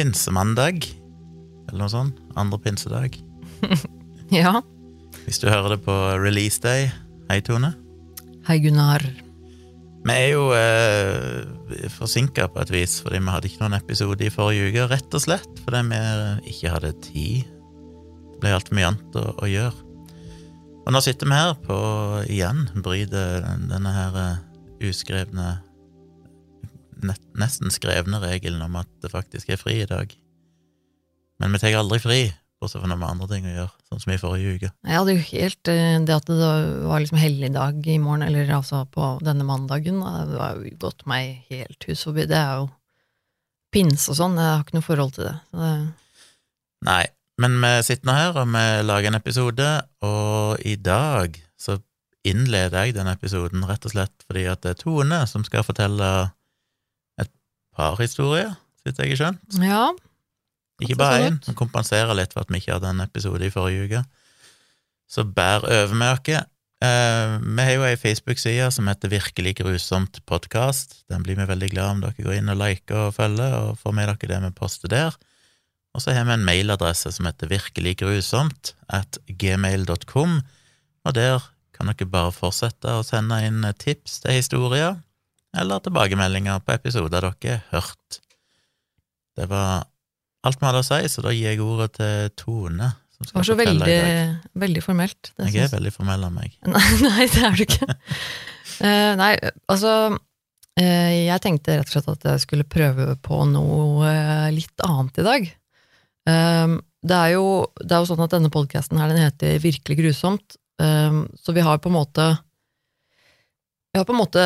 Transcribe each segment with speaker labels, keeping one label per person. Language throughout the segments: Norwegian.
Speaker 1: pinsemandag, eller noe sånt. Andre pinsedag.
Speaker 2: Ja.
Speaker 1: Hvis du hører det på release day. Hei, Tone.
Speaker 2: Hei, Gunnar.
Speaker 1: Vi er jo eh, forsinka på et vis, fordi vi hadde ikke noen episode i forrige uke, rett og slett fordi vi ikke hadde tid. Det ble altfor mye annet å, å gjøre. Og nå sitter vi her på igjen bryter denne her eh, uskrevne Nesten skrevne regelen om at det faktisk er fri i dag. Men vi tar aldri fri, bortsett fra når vi har andre ting å gjøre, sånn som i forrige uke.
Speaker 2: Jeg hadde jo helt eh, Det at det var liksom helligdag i morgen, eller altså på denne mandagen, da, det har jo gått meg helt hus forbi. Det er jo pinse og sånn, jeg har ikke noe forhold til det. Det
Speaker 1: Nei, men vi sitter nå her, og vi lager en episode, og i dag så innleder jeg den episoden rett og slett fordi at det er Tone som skal fortelle par historier, så vidt jeg har skjønt.
Speaker 2: ja,
Speaker 1: Ikke bare én,
Speaker 2: sånn
Speaker 1: kompenserer litt for at vi ikke hadde en episode i forrige uke. Så bær over med oss. Eh, vi har jo ei Facebook-side som heter Virkelig grusomt podkast. Den blir vi veldig glad om dere går inn og liker og følger, og får med dere det vi poster der. Og så har vi en mailadresse som heter virkeliggrusomt at gmail.com, og der kan dere bare fortsette å sende inn tips til historier, eller tilbakemeldinger på episoder dere har hørt. Det var alt vi hadde å si, så da gir jeg ordet til Tone. Som
Speaker 2: det var så veldig, veldig formelt. Det
Speaker 1: Jeg er veldig formell av meg.
Speaker 2: Nei, nei, det er du ikke. uh, nei, altså uh, Jeg tenkte rett og slett at jeg skulle prøve på noe uh, litt annet i dag. Det, er jo, det er jo sånn at denne podkasten her, den heter Virkelig grusomt, så vi har på en måte Vi har på en måte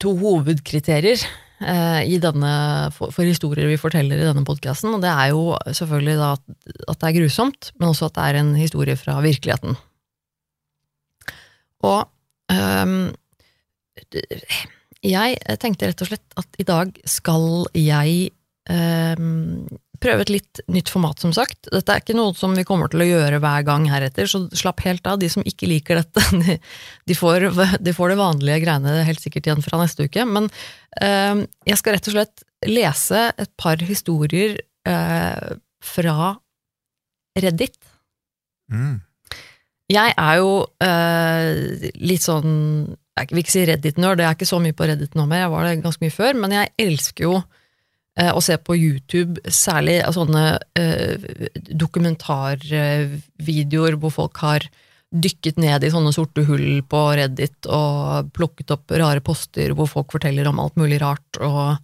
Speaker 2: to hovedkriterier eh, denne, for, for historier vi forteller i denne podkasten, og det er jo selvfølgelig da at, at det er grusomt, men også at det er en historie fra virkeligheten. Og øhm, jeg tenkte rett og slett at i dag skal jeg øhm, prøve et litt nytt format, som sagt. Dette er ikke noe som vi kommer til å gjøre hver gang heretter, så slapp helt av. De som ikke liker dette, de, de, får, de får det vanlige greiene helt sikkert igjen fra neste uke. Men eh, jeg skal rett og slett lese et par historier eh, fra Reddit.
Speaker 1: Mm.
Speaker 2: Jeg er jo eh, litt sånn Jeg vil ikke si Reddit-nerd, jeg er ikke så mye på Reddit nå mer, jeg var det ganske mye før, men jeg elsker jo eh, å se på YouTube særlig sånne eh, dokumentarvideoer hvor folk har dykket ned i sånne sorte hull på Reddit og plukket opp rare poster hvor folk forteller om alt mulig rart, og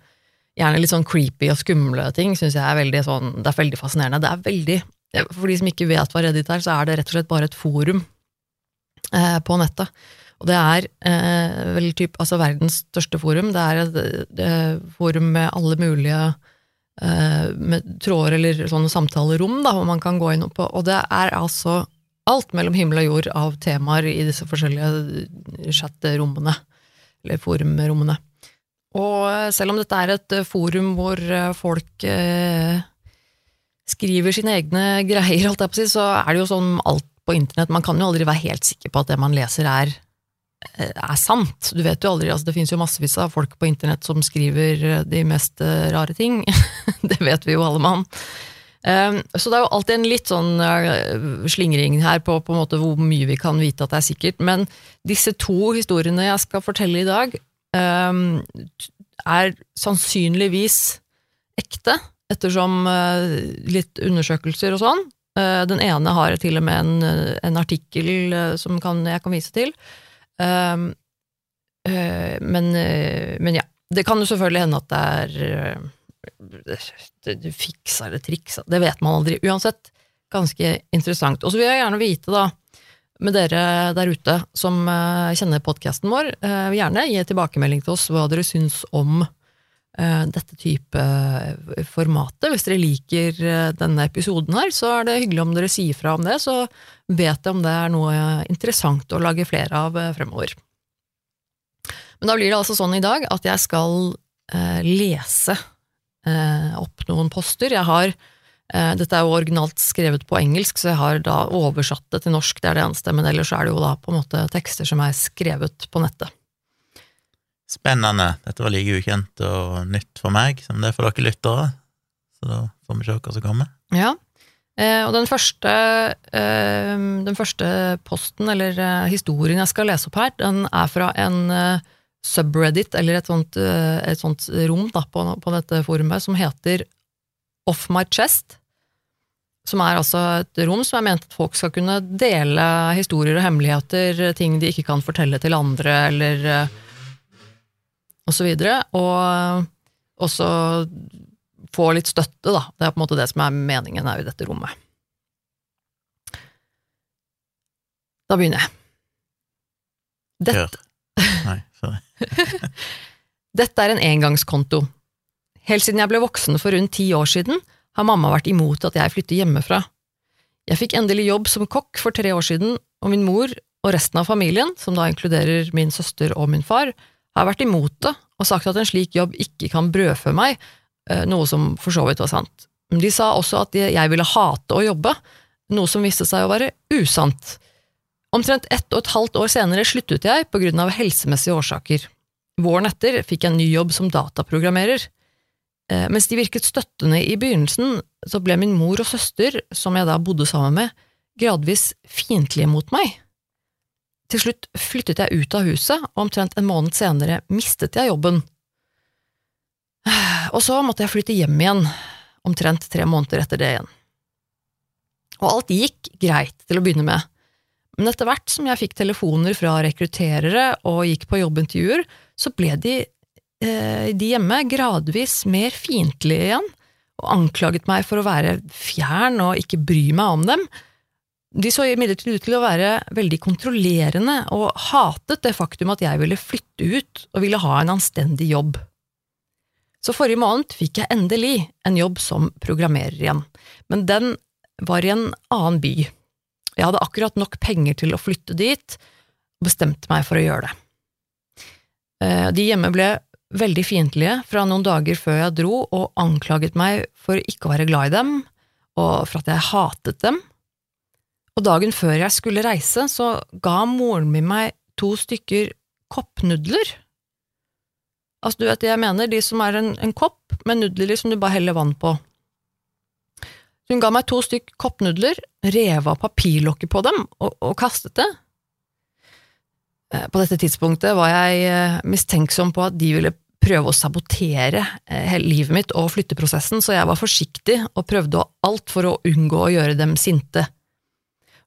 Speaker 2: gjerne litt sånn creepy og skumle ting, syns jeg er veldig sånn Det er veldig fascinerende. Det er veldig for de som ikke vet hva Reddit er, så er det rett og slett bare et forum eh, på nettet. Og det er eh, vel typ, altså verdens største forum. Det er et et er forum med alle mulige eh, med tråder eller sånne samtalerom da, hvor man kan gå inn på. Og det er altså alt mellom himmel og jord av temaer i disse forskjellige chatterommene, eller forumrommene. Og eh, selv om dette er et eh, forum hvor eh, folk eh, skriver sine egne greier, holdt jeg på si, så er det jo sånn alt på internett. Man kan jo aldri være helt sikker på at det man leser, er, eh, er sant. Du vet jo aldri, altså Det finnes jo massevis av folk på internett som skriver eh, de mest eh, rare ting. det vet vi jo alle mann. Um, så det er jo alltid en litt sånn uh, slingring her på, på en måte hvor mye vi kan vite at det er sikkert. Men disse to historiene jeg skal fortelle i dag, um, er sannsynligvis ekte, ettersom uh, litt undersøkelser og sånn. Uh, den ene har til og med en, en artikkel som kan, jeg kan vise til. Um, uh, men, uh, men ja. Det kan jo selvfølgelig hende at det er uh, det, det fiksa eller triksa, det vet man aldri. Uansett, ganske interessant. Og så vil jeg gjerne vite, da, med dere der ute som kjenner podkasten vår, gjerne gi tilbakemelding til oss hva dere syns om dette type formatet. Hvis dere liker denne episoden her, så er det hyggelig om dere sier fra om det, så vet jeg om det er noe interessant å lage flere av fremover. Men da blir det altså sånn i dag at jeg skal lese opp noen poster. Jeg har dette er jo originalt skrevet på engelsk, så jeg har da oversatt det til norsk, det er det eneste, men ellers er det jo da på en måte tekster som er skrevet på nettet.
Speaker 1: Spennende. Dette var like ukjent og nytt for meg som det er for dere lyttere. så da får vi se hva som kommer.
Speaker 2: Ja. Eh, og den første, eh, den første posten, eller eh, historien jeg skal lese opp her, den er fra en eh, subreddit, eller et sånt, eh, et sånt rom da, på, på dette forumet, som heter Off My Chest. Som er altså et rom som er ment at folk skal kunne dele historier og hemmeligheter, ting de ikke kan fortelle til andre, eller eh, og så videre. Og også få litt støtte, da. Det er på en måte det som er meningen her i dette rommet. Da begynner jeg. Dette.
Speaker 1: Nei,
Speaker 2: dette er en engangskonto. Helt siden jeg ble voksen for rundt ti år siden, har mamma vært imot at jeg flytter hjemmefra. Jeg fikk endelig jobb som kokk for tre år siden, og min mor og resten av familien, som da inkluderer min søster og min far, har vært imot det og sagt at en slik jobb ikke kan brødfø meg, eh, noe som for så vidt var sant. De sa også at jeg ville hate å jobbe, noe som viste seg å være usant. Omtrent ett og et halvt år senere sluttet jeg på grunn av helsemessige årsaker. Våren etter fikk jeg en ny jobb som dataprogrammerer. Eh, Mens de virket støttende i begynnelsen, så ble min mor og søster, som jeg da bodde sammen med, gradvis fiendtlige mot meg. Til slutt flyttet jeg ut av huset, og omtrent en måned senere mistet jeg jobben. Og så måtte jeg flytte hjem igjen, omtrent tre måneder etter det igjen. Og alt gikk greit til å begynne med, men etter hvert som jeg fikk telefoner fra rekrutterere og gikk på jobbintervjuer, så ble de, eh, de hjemme gradvis mer fiendtlige igjen, og anklaget meg for å være fjern og ikke bry meg om dem. De så imidlertid ut til å være veldig kontrollerende og hatet det faktum at jeg ville flytte ut og ville ha en anstendig jobb. Så forrige måned fikk jeg endelig en jobb som programmerer igjen, men den var i en annen by. Jeg hadde akkurat nok penger til å flytte dit, og bestemte meg for å gjøre det. Eh, De hjemme ble veldig fiendtlige fra noen dager før jeg dro, og anklaget meg for ikke å være glad i dem, og for at jeg hatet dem. Og dagen før jeg skulle reise, så ga moren min meg to stykker koppnudler. Altså, du vet det jeg mener, de som er en, en kopp med nudler som du bare heller vann på. Hun ga meg to stykk koppnudler, rev av papirlokket på dem og, og kastet det. Eh, På dette tidspunktet var jeg eh, mistenksom på at de ville prøve å sabotere eh, hele livet mitt og flytteprosessen, så jeg var forsiktig og prøvde alt for å unngå å gjøre dem sinte.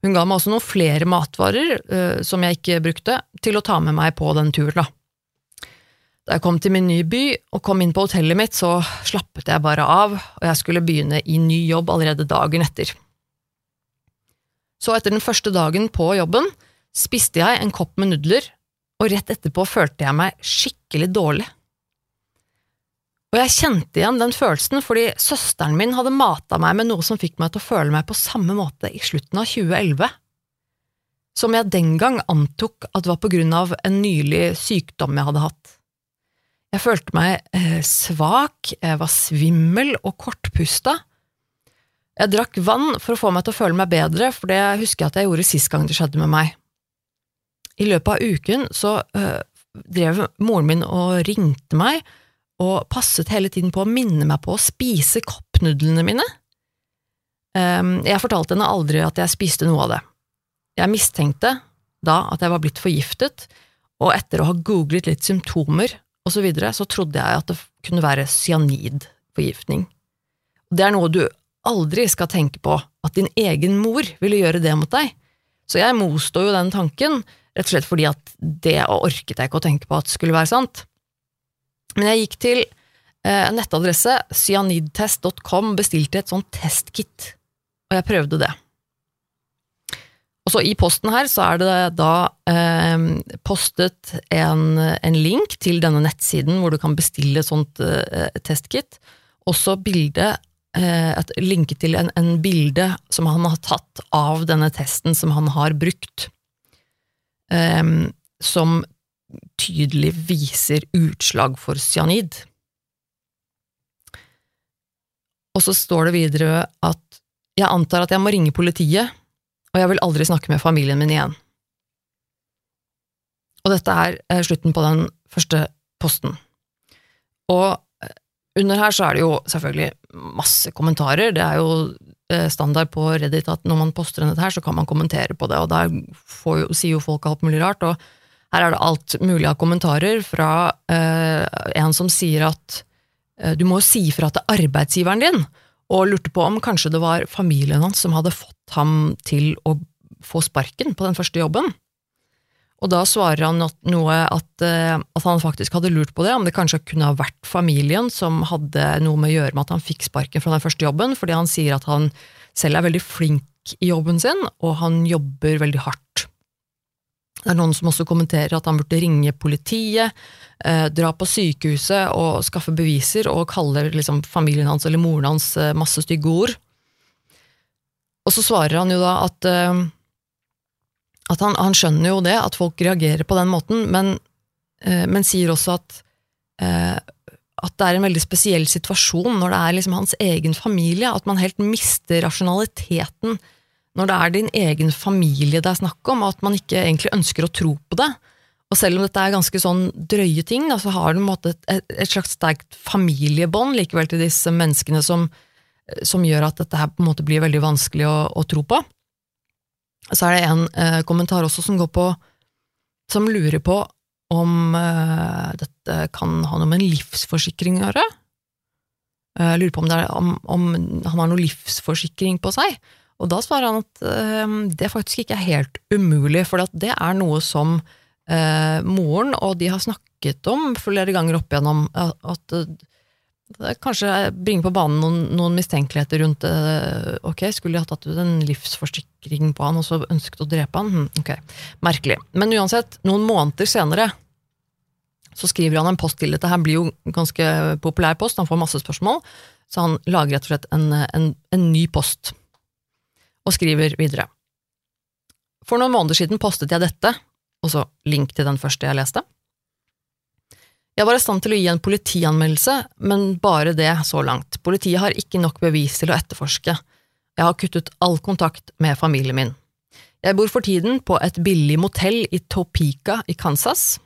Speaker 2: Hun ga meg også noen flere matvarer eh, som jeg ikke brukte, til å ta med meg på den turen. da. Da jeg kom til min nye by og kom inn på hotellet mitt, så slappet jeg bare av, og jeg skulle begynne i ny jobb allerede dagen etter. Så etter den første dagen på jobben spiste jeg en kopp med nudler, og rett etterpå følte jeg meg skikkelig dårlig. Og jeg kjente igjen den følelsen fordi søsteren min hadde mata meg med noe som fikk meg til å føle meg på samme måte i slutten av 2011, som jeg den gang antok at var på grunn av en nylig sykdom jeg hadde hatt. Jeg følte meg eh, svak, jeg var svimmel og kortpusta. Jeg drakk vann for å få meg til å føle meg bedre, for det husker jeg at jeg gjorde sist gang det skjedde med meg. I løpet av uken så øh, drev moren min og ringte meg, og passet hele tiden på å minne meg på å spise koppnudlene mine. Ehm, jeg fortalte henne aldri at jeg spiste noe av det. Jeg mistenkte da at jeg var blitt forgiftet, og etter å ha googlet litt symptomer og så videre, så trodde jeg at det kunne være cyanidforgiftning. Det er noe du aldri skal tenke på, at din egen mor ville gjøre det mot deg. Så jeg motstår jo den tanken, rett og slett fordi at det orket jeg ikke å tenke på at skulle være sant. Men jeg gikk til eh, nettadresse, cyanidtest.com, bestilte et sånt testkit, og jeg prøvde det. Og så I posten her så er det da eh, postet en, en link til denne nettsiden hvor du kan bestille et sånt eh, testkit. Også bilde, eh, et linke til en, en bilde som han har tatt av denne testen som han har brukt, eh, som tydelig viser utslag for cyanid. Og så står det videre at jeg antar at jeg må ringe politiet, og jeg vil aldri snakke med familien min igjen. Og dette er eh, slutten på den første posten. Og eh, under her så er det jo selvfølgelig masse kommentarer. Det er jo eh, standard på Reddit at når man poster dette her, så kan man kommentere på det, og der jo, sier jo folk alt mulig rart. og her er det alt mulig av kommentarer fra eh, en som sier at eh, du må jo si ifra til arbeidsgiveren din, og lurte på om kanskje det var familien hans som hadde fått ham til å få sparken på den første jobben. Og da svarer han noe at, eh, at, han faktisk hadde lurt på det, om det kanskje kunne ha vært familien som hadde noe med å gjøre med at han fikk sparken fra den første jobben, fordi han sier at han selv er veldig flink i jobben sin, og han jobber veldig hardt. Det er noen som også kommenterer at han burde ringe politiet, eh, dra på sykehuset og skaffe beviser, og kaller liksom familien hans eller moren hans eh, masse stygge ord. Og så svarer han jo da at, eh, at han, han, skjønner jo det, at folk reagerer på den måten, men, eh, men sier også at, eh, at det er en veldig spesiell situasjon når det er liksom hans egen familie, at man helt mister rasjonaliteten når det er din egen familie det er snakk om, og at man ikke egentlig ønsker å tro på det. Og selv om dette er ganske sånn drøye ting, da, så har du et, et, slags sterkt familiebånd likevel til disse menneskene som, som, gjør at dette her på en måte blir veldig vanskelig å, å tro på. Så er det en eh, kommentar også som går på Som lurer på om eh, dette kan ha noe med en livsforsikring å gjøre. Jeg eh, lurer på om, er, om, om han har noe livsforsikring på seg. Og da svarer han at uh, det faktisk ikke er helt umulig, for det er noe som uh, moren og de har snakket om flere ganger opp igjennom, at, uh, det kanskje bringer på banen noen, noen mistenkeligheter rundt det. Ok, skulle de ha tatt ut en livsforsikring på han og så ønsket å drepe han? Hm, ok, Merkelig. Men uansett, noen måneder senere så skriver han en post til dette. Her blir jo ganske populær post, han får masse spørsmål, så han lager rett og slett en, en, en ny post og skriver videre. For noen måneder siden postet jeg dette, og så link til den første jeg leste. Jeg var i stand til å gi en politianmeldelse, men bare det så langt. Politiet har ikke nok bevis til å etterforske. Jeg har kuttet all kontakt med familien min. Jeg bor for tiden på et billig motell i Topeka i Kansas.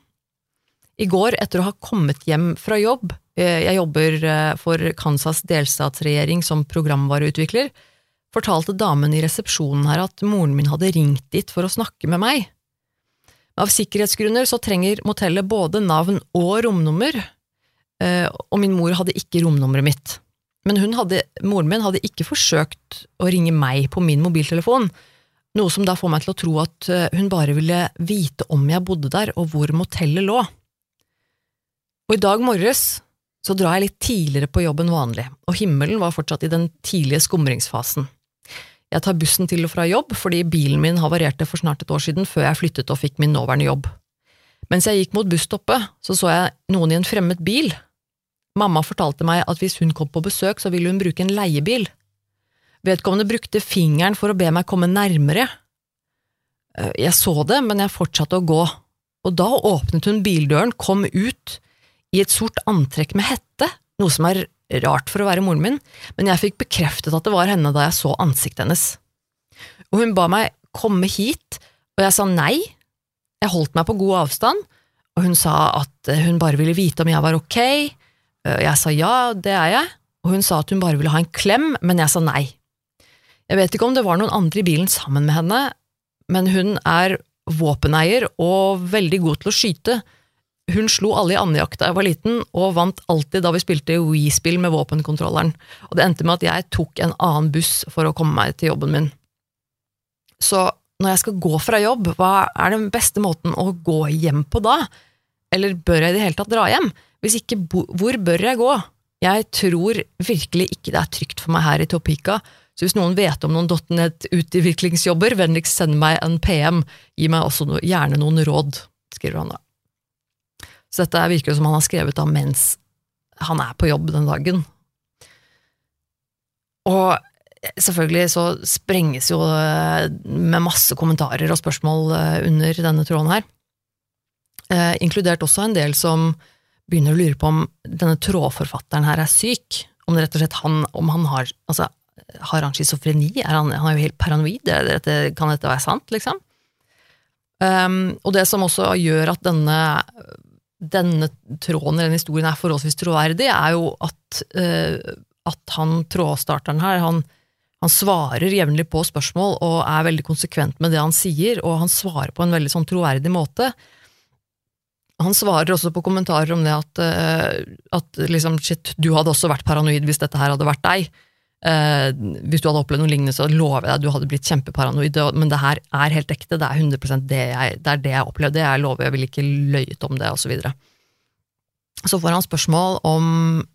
Speaker 2: I går, etter å ha kommet hjem fra jobb, eh, jeg jobber eh, for Kansas delstatsregjering som programvareutvikler, fortalte damen i resepsjonen her at moren min hadde ringt dit for å snakke med meg. Av sikkerhetsgrunner så trenger motellet både navn og romnummer, eh, og min mor hadde ikke romnummeret mitt. Men hadde, moren min hadde ikke forsøkt å ringe meg på min mobiltelefon, noe som da får meg til å tro at eh, hun bare ville vite om jeg bodde der og hvor motellet lå. Og i dag morges så drar jeg litt tidligere på jobb enn vanlig, og himmelen var fortsatt i den tidlige skumringsfasen. Jeg tar bussen til og fra jobb fordi bilen min havarerte for snart et år siden, før jeg flyttet og fikk min nåværende jobb. Mens jeg gikk mot busstoppet, så så jeg noen i en fremmed bil. Mamma fortalte meg at hvis hun kom på besøk, så ville hun bruke en leiebil. Vedkommende brukte fingeren for å be meg komme nærmere. Eh, jeg så det, men jeg fortsatte å gå, og da åpnet hun bildøren, kom ut, i et sort antrekk med hette, noe som er rart for å være moren min, men jeg fikk bekreftet at det var henne da jeg så ansiktet hennes. Og hun ba meg komme hit, og jeg sa nei. Jeg holdt meg på god avstand, og hun sa at hun bare ville vite om jeg var ok. Jeg sa ja, det er jeg, og hun sa at hun bare ville ha en klem, men jeg sa nei. Jeg vet ikke om det var noen andre i bilen sammen med henne, men hun er våpeneier og veldig god til å skyte, hun slo alle i andejakt da jeg var liten, og vant alltid da vi spilte Wii-spill med våpenkontrolleren, og det endte med at jeg tok en annen buss for å komme meg til jobben min. Så når jeg skal gå fra jobb, hva er den beste måten å gå hjem på da? Eller bør jeg i det hele tatt dra hjem? Hvis ikke, hvor bør jeg gå? Jeg tror virkelig ikke det er trygt for meg her i Topeka, så hvis noen vet om noen .net-utviklingsjobber, vennligst send meg en PM, gi meg også gjerne noen råd, skriver han da. Så dette virker jo som han har skrevet da mens han er på jobb den dagen. Og selvfølgelig så sprenges jo eh, med masse kommentarer og spørsmål eh, under denne tråden her. Eh, inkludert også en del som begynner å lure på om denne trådforfatteren her er syk. Om det rett og slett han, om han har altså, har han schizofreni? Han, han, er jo helt paranoid. Dette, kan dette være sant, liksom? Um, og det som også gjør at denne denne tråden i denne historien er forholdsvis troverdig, er jo at, eh, at han trådstarteren her, han, han svarer jevnlig på spørsmål og er veldig konsekvent med det han sier, og han svarer på en veldig sånn troverdig måte. Han svarer også på kommentarer om det at, eh, at liksom, shit, du hadde også vært paranoid hvis dette her hadde vært deg. Eh, hvis du hadde opplevd noe lignende, så lover jeg deg du hadde blitt kjempeparanoid. Men det her er helt ekte, det er 100 det jeg, det er det jeg opplevde, jeg lover, jeg vil ikke løyet om det, osv. Så, videre. så får han spørsmål om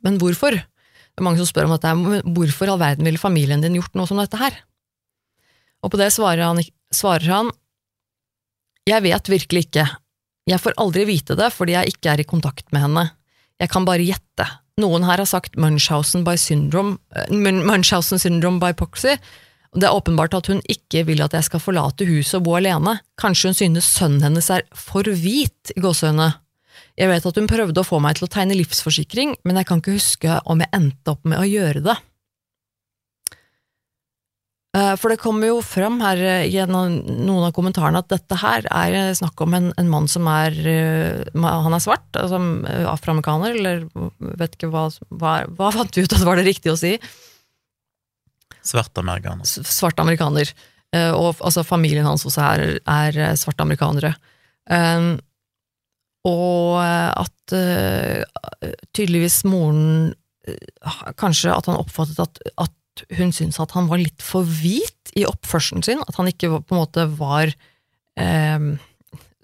Speaker 2: men hvorfor? Det er mange som spør om dette, hvorfor i all verden ville familien din gjort noe som dette her? Og på det svarer han, svarer han jeg vet virkelig ikke, jeg får aldri vite det fordi jeg ikke er i kontakt med henne, jeg kan bare gjette, noen her har sagt Munchhausen by syndrome, eh, Munchhausen syndrome by proxy. Det er åpenbart at hun ikke vil at jeg skal forlate huset og bo alene. Kanskje hun synes sønnen hennes er for hvit, i gåsehøyne. Jeg vet at hun prøvde å få meg til å tegne livsforsikring, men jeg kan ikke huske om jeg endte opp med å gjøre det. Eh, for det kommer jo fram her eh, gjennom noen av kommentarene at dette her er eh, snakk om en, en mann som er Han er svart, altså afroamerikaner, eller vet ikke hva, hva Hva fant du ut at var det riktig å si?
Speaker 1: Svart amerikaner.
Speaker 2: Svart amerikaner. Og altså, familien hans også er, er svarte amerikanere. Um, og at uh, tydeligvis moren Kanskje at han oppfattet at, at hun syntes at han var litt for hvit i oppførselen sin, at han ikke på en måte var eh,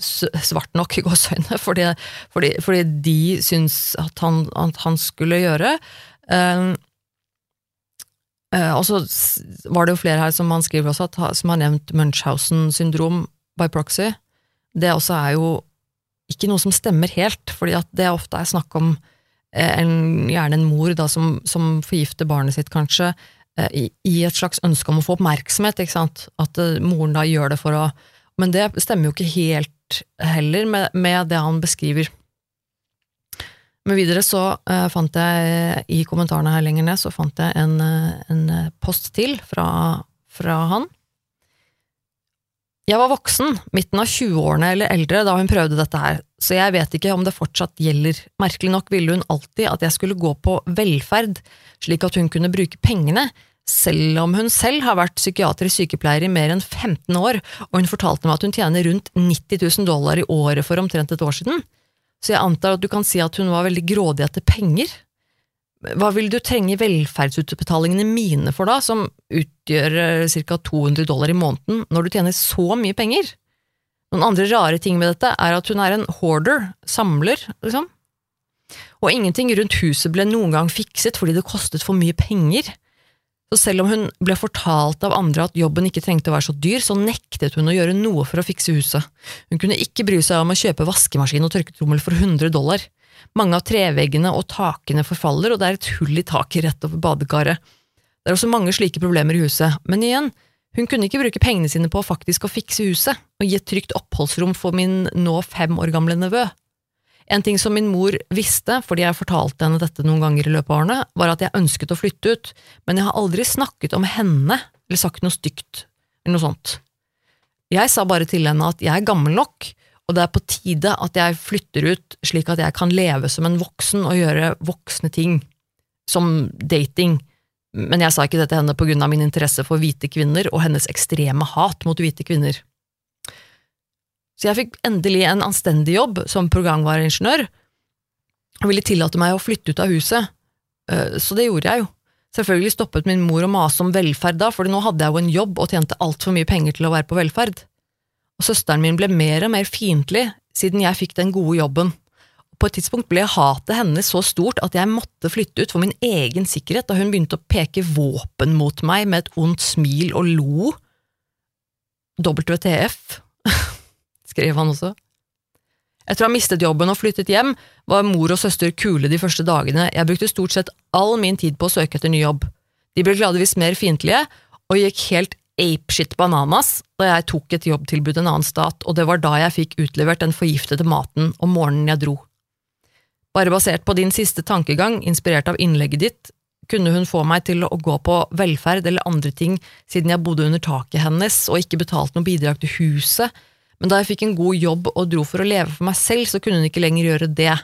Speaker 2: svart nok i gåseøynene, fordi, for, det de syntes at han, at han skulle gjøre. Eh, eh, og så var det jo flere her som han skriver også, at, som har nevnt Munchhausen-syndrom by proxy. Det også er jo ikke noe som stemmer helt, fordi at det ofte er snakk om eh, en, gjerne en mor da, som, som forgifter barnet sitt, kanskje, i, i et slags ønske om å få oppmerksomhet, ikke sant? at uh, moren da gjør det for å Men det stemmer jo ikke helt heller med, med det han beskriver. Men videre så uh, fant jeg, i kommentarene her lenger ned, så fant jeg en, en post til fra, fra han. Jeg var voksen, midten av 20-årene eller eldre, da hun prøvde dette her, så jeg vet ikke om det fortsatt gjelder. Merkelig nok ville hun alltid at jeg skulle gå på velferd, slik at hun kunne bruke pengene, selv om hun selv har vært psykiatrisk sykepleier i mer enn 15 år, og hun fortalte meg at hun tjener rundt 90 000 dollar i året for omtrent et år siden. Så jeg antar at du kan si at hun var veldig grådig etter penger. Hva vil du trenge velferdsutbetalingene mine for da, som utgjør eh, ca 200 dollar i måneden, når du tjener så mye penger? Noen andre rare ting med dette er at hun er en hoarder, samler, liksom og ingenting rundt huset ble noen gang fikset fordi det kostet for mye penger. Så selv om hun ble fortalt av andre at jobben ikke trengte å være så dyr, så nektet hun å gjøre noe for å fikse huset. Hun kunne ikke bry seg om å kjøpe vaskemaskin og tørketrommel for 100 dollar. Mange av treveggene og takene forfaller, og det er et hull i taket rett over badekaret. Det er også mange slike problemer i huset, men igjen, hun kunne ikke bruke pengene sine på faktisk å fikse huset og gi et trygt oppholdsrom for min nå fem år gamle nevø. En ting som min mor visste, fordi jeg fortalte henne dette noen ganger i løpet av årene, var at jeg ønsket å flytte ut, men jeg har aldri snakket om henne eller sagt noe stygt eller noe sånt. Jeg sa bare til henne at jeg er gammel nok, og det er på tide at jeg flytter ut slik at jeg kan leve som en voksen og gjøre voksne ting, som dating, men jeg sa ikke det til henne på grunn av min interesse for hvite kvinner og hennes ekstreme hat mot hvite kvinner. Så jeg fikk endelig en anstendig jobb som programvareingeniør, og ville tillate meg å flytte ut av huset, eh, så det gjorde jeg jo. Selvfølgelig stoppet min mor å mase om velferd da, for nå hadde jeg jo en jobb og tjente altfor mye penger til å være på velferd. Søsteren min ble mer og mer fiendtlig siden jeg fikk den gode jobben. På et tidspunkt ble hatet hennes så stort at jeg måtte flytte ut for min egen sikkerhet da hun begynte å peke våpen mot meg med et ondt smil og lo. WTF skrev han også. Etter å ha mistet jobben og flyttet hjem, var mor og søster kule de første dagene, jeg brukte stort sett all min tid på å søke etter ny jobb. De ble gladvis mer fiendtlige, og gikk helt apeshit bananas da jeg tok et jobbtilbud en annen stat, og det var da jeg fikk utlevert den forgiftede maten om morgenen jeg dro. Bare basert på din siste tankegang, inspirert av innlegget ditt, kunne hun få meg til å gå på velferd eller andre ting siden jeg bodde under taket hennes og ikke betalte noe bidrag til huset, Men da jeg fikk en god jobb og dro for å leve for meg selv, så kunne hun ikke lenger gjøre det.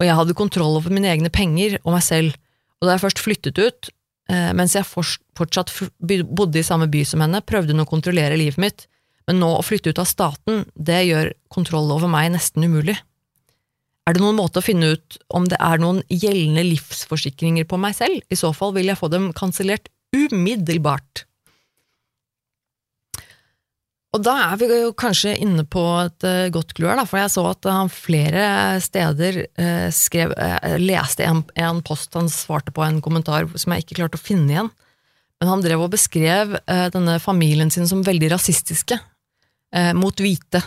Speaker 2: Og jeg hadde kontroll over mine egne penger og meg selv. Og da jeg først flyttet ut, mens jeg fortsatt bodde i samme by som henne, prøvde hun å kontrollere livet mitt. Men nå å flytte ut av staten, det gjør kontroll over meg nesten umulig. Er det noen måte å finne ut om det er noen gjeldende livsforsikringer på meg selv? I så fall vil jeg få dem kansellert umiddelbart. Og da er vi jo kanskje inne på et eh, godt clou da, for jeg så at han flere steder eh, skrev, eh, leste en, en post han svarte på en kommentar som jeg ikke klarte å finne igjen. Men han drev og beskrev eh, denne familien sin som veldig rasistiske eh, mot hvite,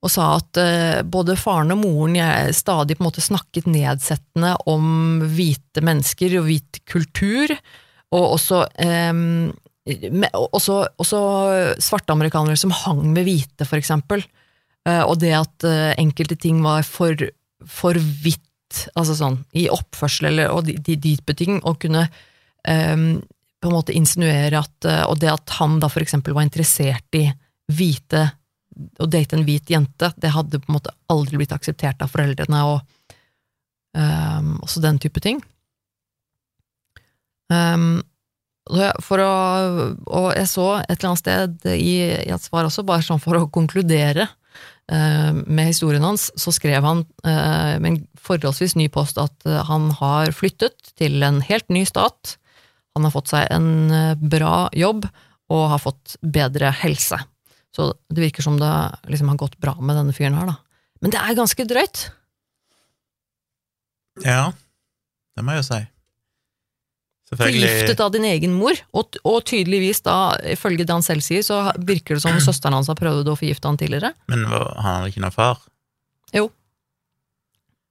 Speaker 2: og sa at eh, både faren og moren stadig på en måte snakket nedsettende om hvite mennesker og hvit kultur, og også eh, også, også svarte amerikanere som hang med hvite, for eksempel. Eh, og det at eh, enkelte ting var for, for hvitt, altså sånn, i oppførsel eller, og de, de dype ting, og kunne um, på en måte insinuere at Og det at han da for eksempel var interessert i hvite Å date en hvit jente, det hadde på en måte aldri blitt akseptert av foreldrene, og um, også den type ting. Um, for å, og jeg så et eller annet sted i, i et svar også, bare sånn for å konkludere eh, med historien hans, så skrev han eh, med en forholdsvis ny post at eh, han har flyttet til en helt ny stat, han har fått seg en eh, bra jobb og har fått bedre helse. Så det virker som det liksom har gått bra med denne fyren her, da. Men det er ganske drøyt.
Speaker 1: Ja, det må jeg jo si.
Speaker 2: Forgiftet av din egen mor, og, og tydeligvis da, ifølge det han selv sier, så virker det som søsteren hans har prøvd å forgifte han tidligere.
Speaker 1: Men han hadde ikke noen far? Jo.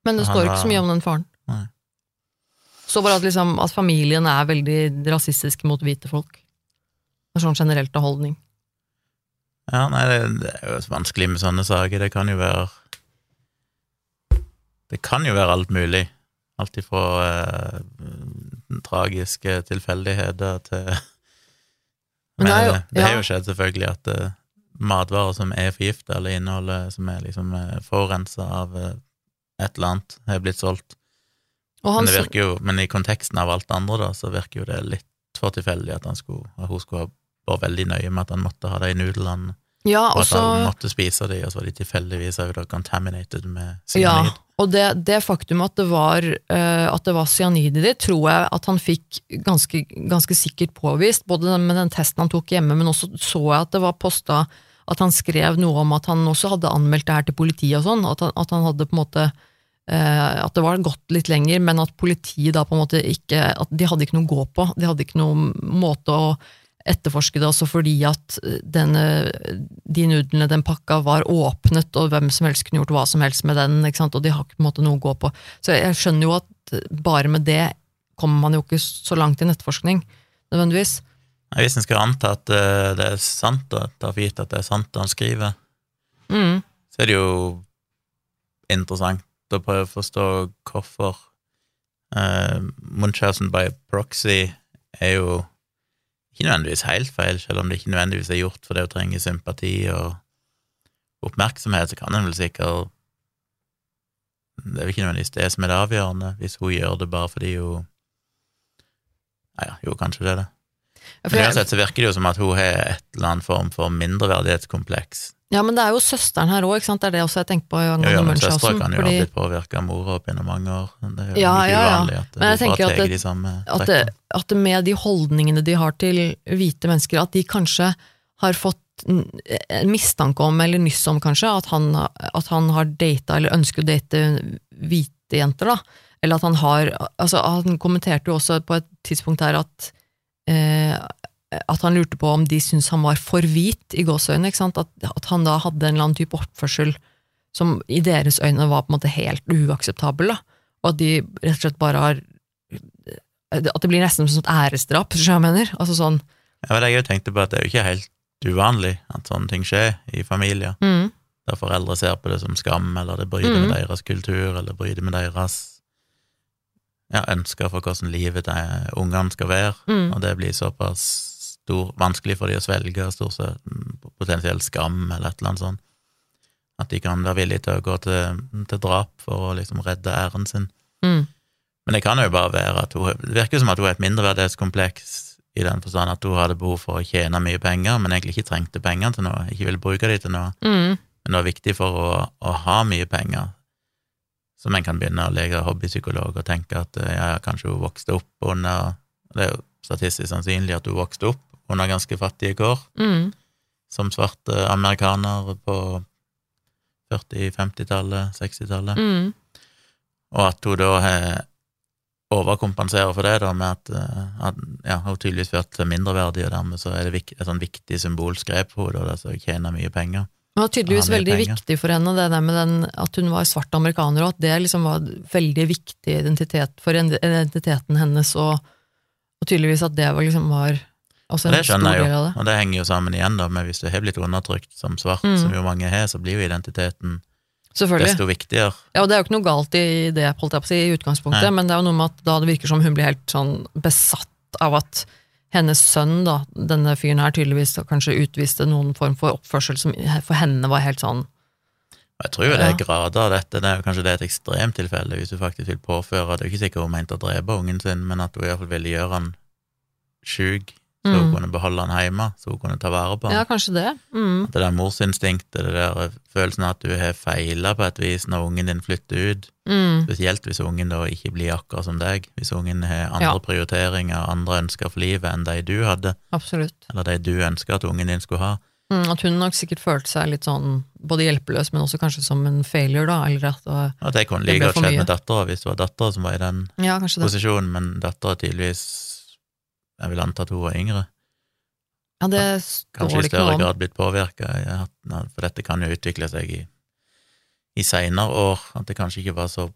Speaker 2: Men det
Speaker 1: Han
Speaker 2: står ikke
Speaker 1: var-
Speaker 2: så mye om den faren.
Speaker 1: Nei.
Speaker 2: Så bare at, liksom, at familien er veldig rasistisk mot hvite folk. Er sånn generelt av holdning.
Speaker 1: Ja, nei, det, det er jo vanskelig med sånne saker. Det kan jo være Det kan jo være alt mulig. Alt ifra eh, tragiske tilfeldigheter til
Speaker 2: Men det er jo-
Speaker 1: det, det har jo skjedd, selvfølgelig, at eh, matvarer som er forgifta, eller inneholder som er liksom uh, forurensa av eh, et eller annet, har blitt solgt. Men, det virker jo, men i konteksten av alt det andre, da, så virker jo det litt for tilfeldig at, han skulle, at hun skulle ha vært veldig nøye med at han måtte ha de nudlene,
Speaker 2: ja,
Speaker 1: og at
Speaker 2: så
Speaker 1: han måtte spise de, og så var de tilfeldigvis contaminated med
Speaker 2: Ja,
Speaker 1: cyanid.
Speaker 2: Og det, det faktum at det var, uh, var cyanid i det, tror jeg at han fikk ganske, ganske sikkert påvist, både med den testen han tok hjemme, men også så jeg at det var posta at han skrev noe om at han også hadde anmeldt det her til politiet og sånn, at at han hadde på en måte uh, at det var gått litt lenger, men at politiet da på en måte ikke at De hadde ikke noe å gå på, de hadde ikke noen måte å etterforske det også fordi at denne, de nudlene, den pakka, var åpnet, og hvem som helst kunne gjort hva som helst med den, og de har ikke på en måte noe å gå på. Så jeg skjønner jo at bare med det kommer man jo ikke så langt i nettforskning, nødvendigvis.
Speaker 1: Hvis en skal anta at eh, det er sant, da, ta for gitt at det er sant det han skriver,
Speaker 2: Mm.
Speaker 1: så er det jo interessant å prøve å forstå hvorfor uh, Munchhausen by proxy er jo ikke nødvendigvis helt feil, selv om det ikke nødvendigvis er gjort for det å trenge sympati og oppmerksomhet, så kan en vel sikkert Det er jo ikke nødvendigvis det som er det avgjørende, hvis hun gjør det bare fordi hun Nei, ja, jo, kanskje det er det.
Speaker 2: For jeg-
Speaker 1: sett så virker det jo som at hun har et eller annet form for mindreverdighetskompleks.
Speaker 2: Ja, men det er jo søsteren her òg? Det er det også jeg tenker på
Speaker 1: Jo, jo, men søstera kan jo
Speaker 2: fordi
Speaker 1: ha blitt påvirka av mora opp gjennom mange år. Det er jo
Speaker 2: Ja,
Speaker 1: ikke
Speaker 2: ja, ja.
Speaker 1: uvanlig at
Speaker 2: Men jeg
Speaker 1: hun bare tar de samme
Speaker 2: at, det, at med de holdningene de har til hvite mennesker, at de kanskje har fått en mistanke om, eller nyss om kanskje, at han, at han har data, eller ønsker å date hvite jenter, da. Eller at han har altså Han kommenterte jo også på et tidspunkt her at at han lurte på om de syntes han var for hvit, i gåseøynene. At, at han da hadde en eller annen type oppførsel som i deres øyne var på en måte helt uakseptabel. da. Og at de rett og slett bare har At det blir nesten som et æresdrap, hvis du skjønner hva jeg mener. Altså sånn,
Speaker 1: Ja, men jeg tenkte på at det er jo ikke helt uvanlig at sånne ting skjer i familier,
Speaker 2: mm,
Speaker 1: der foreldre ser på det som skam, eller det bryter
Speaker 2: mm.
Speaker 1: med deres kultur, eller bryter med deres ja, ønsker for hvordan livet til ungene skal være,
Speaker 2: mm,
Speaker 1: og det blir såpass stor, vanskelig for de å svelge, stort sett mm, potensiell skam, eller et eller annet sånt. At de kan være villige til å gå til, til drap for å liksom redde æren sin.
Speaker 2: Mm.
Speaker 1: Men det kan jo bare være at hun Det virker som at hun er et mindreverdighetskompleks i den forstand at hun hadde behov for å tjene mye penger, men egentlig ikke trengte penger til noe, ikke ville bruke de til noe.
Speaker 2: Mm.
Speaker 1: Men det var viktig for å, å ha mye penger, så en kan begynne å leke hobbypsykolog og tenke at eh, ja, kanskje hun vokste opp under Det er jo statistisk sannsynlig at hun vokste opp under ganske fattige kår,
Speaker 2: Mm.
Speaker 1: som svarte amerikaner på 40-, 50-tallet, 60-tallet,
Speaker 2: Mm.
Speaker 1: og at hun da har overkompenserer for det, da, med at, eh, at ja, hun tydeligvis ført til mindreverdig, og dermed så er det vik, et sånn viktig symbolsk grep for henne, da, så tjener mye penger.
Speaker 2: Det var tydeligvis veldig
Speaker 1: penger.
Speaker 2: viktig for henne, det der med den, at hun var svart amerikaner, og at det liksom var veldig viktig identitet for identiteten hennes, og, og tydeligvis at det var liksom var også en
Speaker 1: Det
Speaker 2: stor
Speaker 1: skjønner jeg jo,
Speaker 2: det.
Speaker 1: og det henger jo sammen igjen da med hvis du har blitt undertrykt som svart,
Speaker 2: Mm.
Speaker 1: som jo mange har, så blir jo identiteten desto viktigere.
Speaker 2: Ja, og det er jo ikke noe galt i det, holdt jeg på å si, i utgangspunktet,
Speaker 1: Nei.
Speaker 2: men det er jo noe med at da det virker som hun blir helt sånn besatt av at hennes sønn, da, denne fyren her, tydeligvis da kanskje utviste noen form for oppførsel som for henne var helt sånn.
Speaker 1: Jeg tror jo det er grader av dette, det er jo kanskje det er et ekstremtilfelle, hvis du faktisk vil påføre. Det er jo ikke sikkert hun mente å drepe ungen sin, men at hun iallfall ville gjøre han sjuk, så hun
Speaker 2: Mm.
Speaker 1: kunne beholde han hjemme, så hun kunne ta vare på han.
Speaker 2: Ja, kanskje det. Mm.
Speaker 1: Det der morsinstinktet, det der følelsen av at du har feila på et vis når ungen din flytter ut,
Speaker 2: Mm.
Speaker 1: spesielt hvis ungen da ikke blir akkurat som deg, hvis ungen har andre
Speaker 2: Ja.
Speaker 1: prioriteringer, andre ønsker for livet enn de du hadde,
Speaker 2: Absolutt.
Speaker 1: eller de du ønsker at ungen din skulle ha.
Speaker 2: Mm, at hun nok sikkert følte seg litt sånn både hjelpeløs, men også kanskje som en failure, da. Eller at det var,
Speaker 1: At det kunne
Speaker 2: Det
Speaker 1: like godt skjedd med dattera, hvis det var dattera som var i den
Speaker 2: ja,
Speaker 1: posisjonen, men dattera tydeligvis Jeg vil anta at hun var yngre.
Speaker 2: Ja, det står
Speaker 1: Kanskje i
Speaker 2: det ikke
Speaker 1: større
Speaker 2: noe om.
Speaker 1: grad blitt påvirka, for dette kan jo utvikle seg i, i seinere år. At det kanskje ikke var så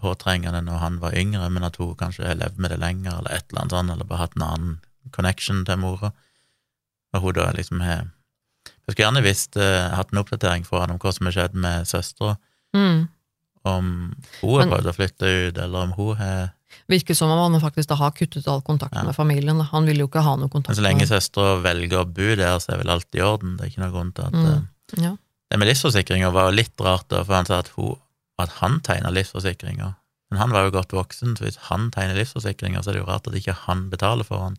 Speaker 1: påtrengende når han var yngre, men at hun kanskje har levd med det lenger, eller et eller annet sånt, eller bare hatt en annen connection til mora. Og hun da liksom har Jeg skulle gjerne visst uh, hatt en oppdatering fra henne om hva som har skjedd med søstera,
Speaker 2: Mm.
Speaker 1: om hun har prøvd å flytte ut, eller om hun har
Speaker 2: Virker som om han faktisk da har kuttet all kontakt
Speaker 1: Ja.
Speaker 2: med familien. Han vil jo ikke ha noe kontakt
Speaker 1: Men så lenge søstera velger å bo der, så er vel alt i orden. Det er ikke noen grunn til at
Speaker 2: Mm.
Speaker 1: eh,
Speaker 2: Ja.
Speaker 1: Det med livsforsikringa var jo litt rart, da, for han sa at, hun, at han tegna livsforsikringer. Men han var jo godt voksen, så hvis han tegner livsforsikringer, så er det jo rart at ikke han betaler for han.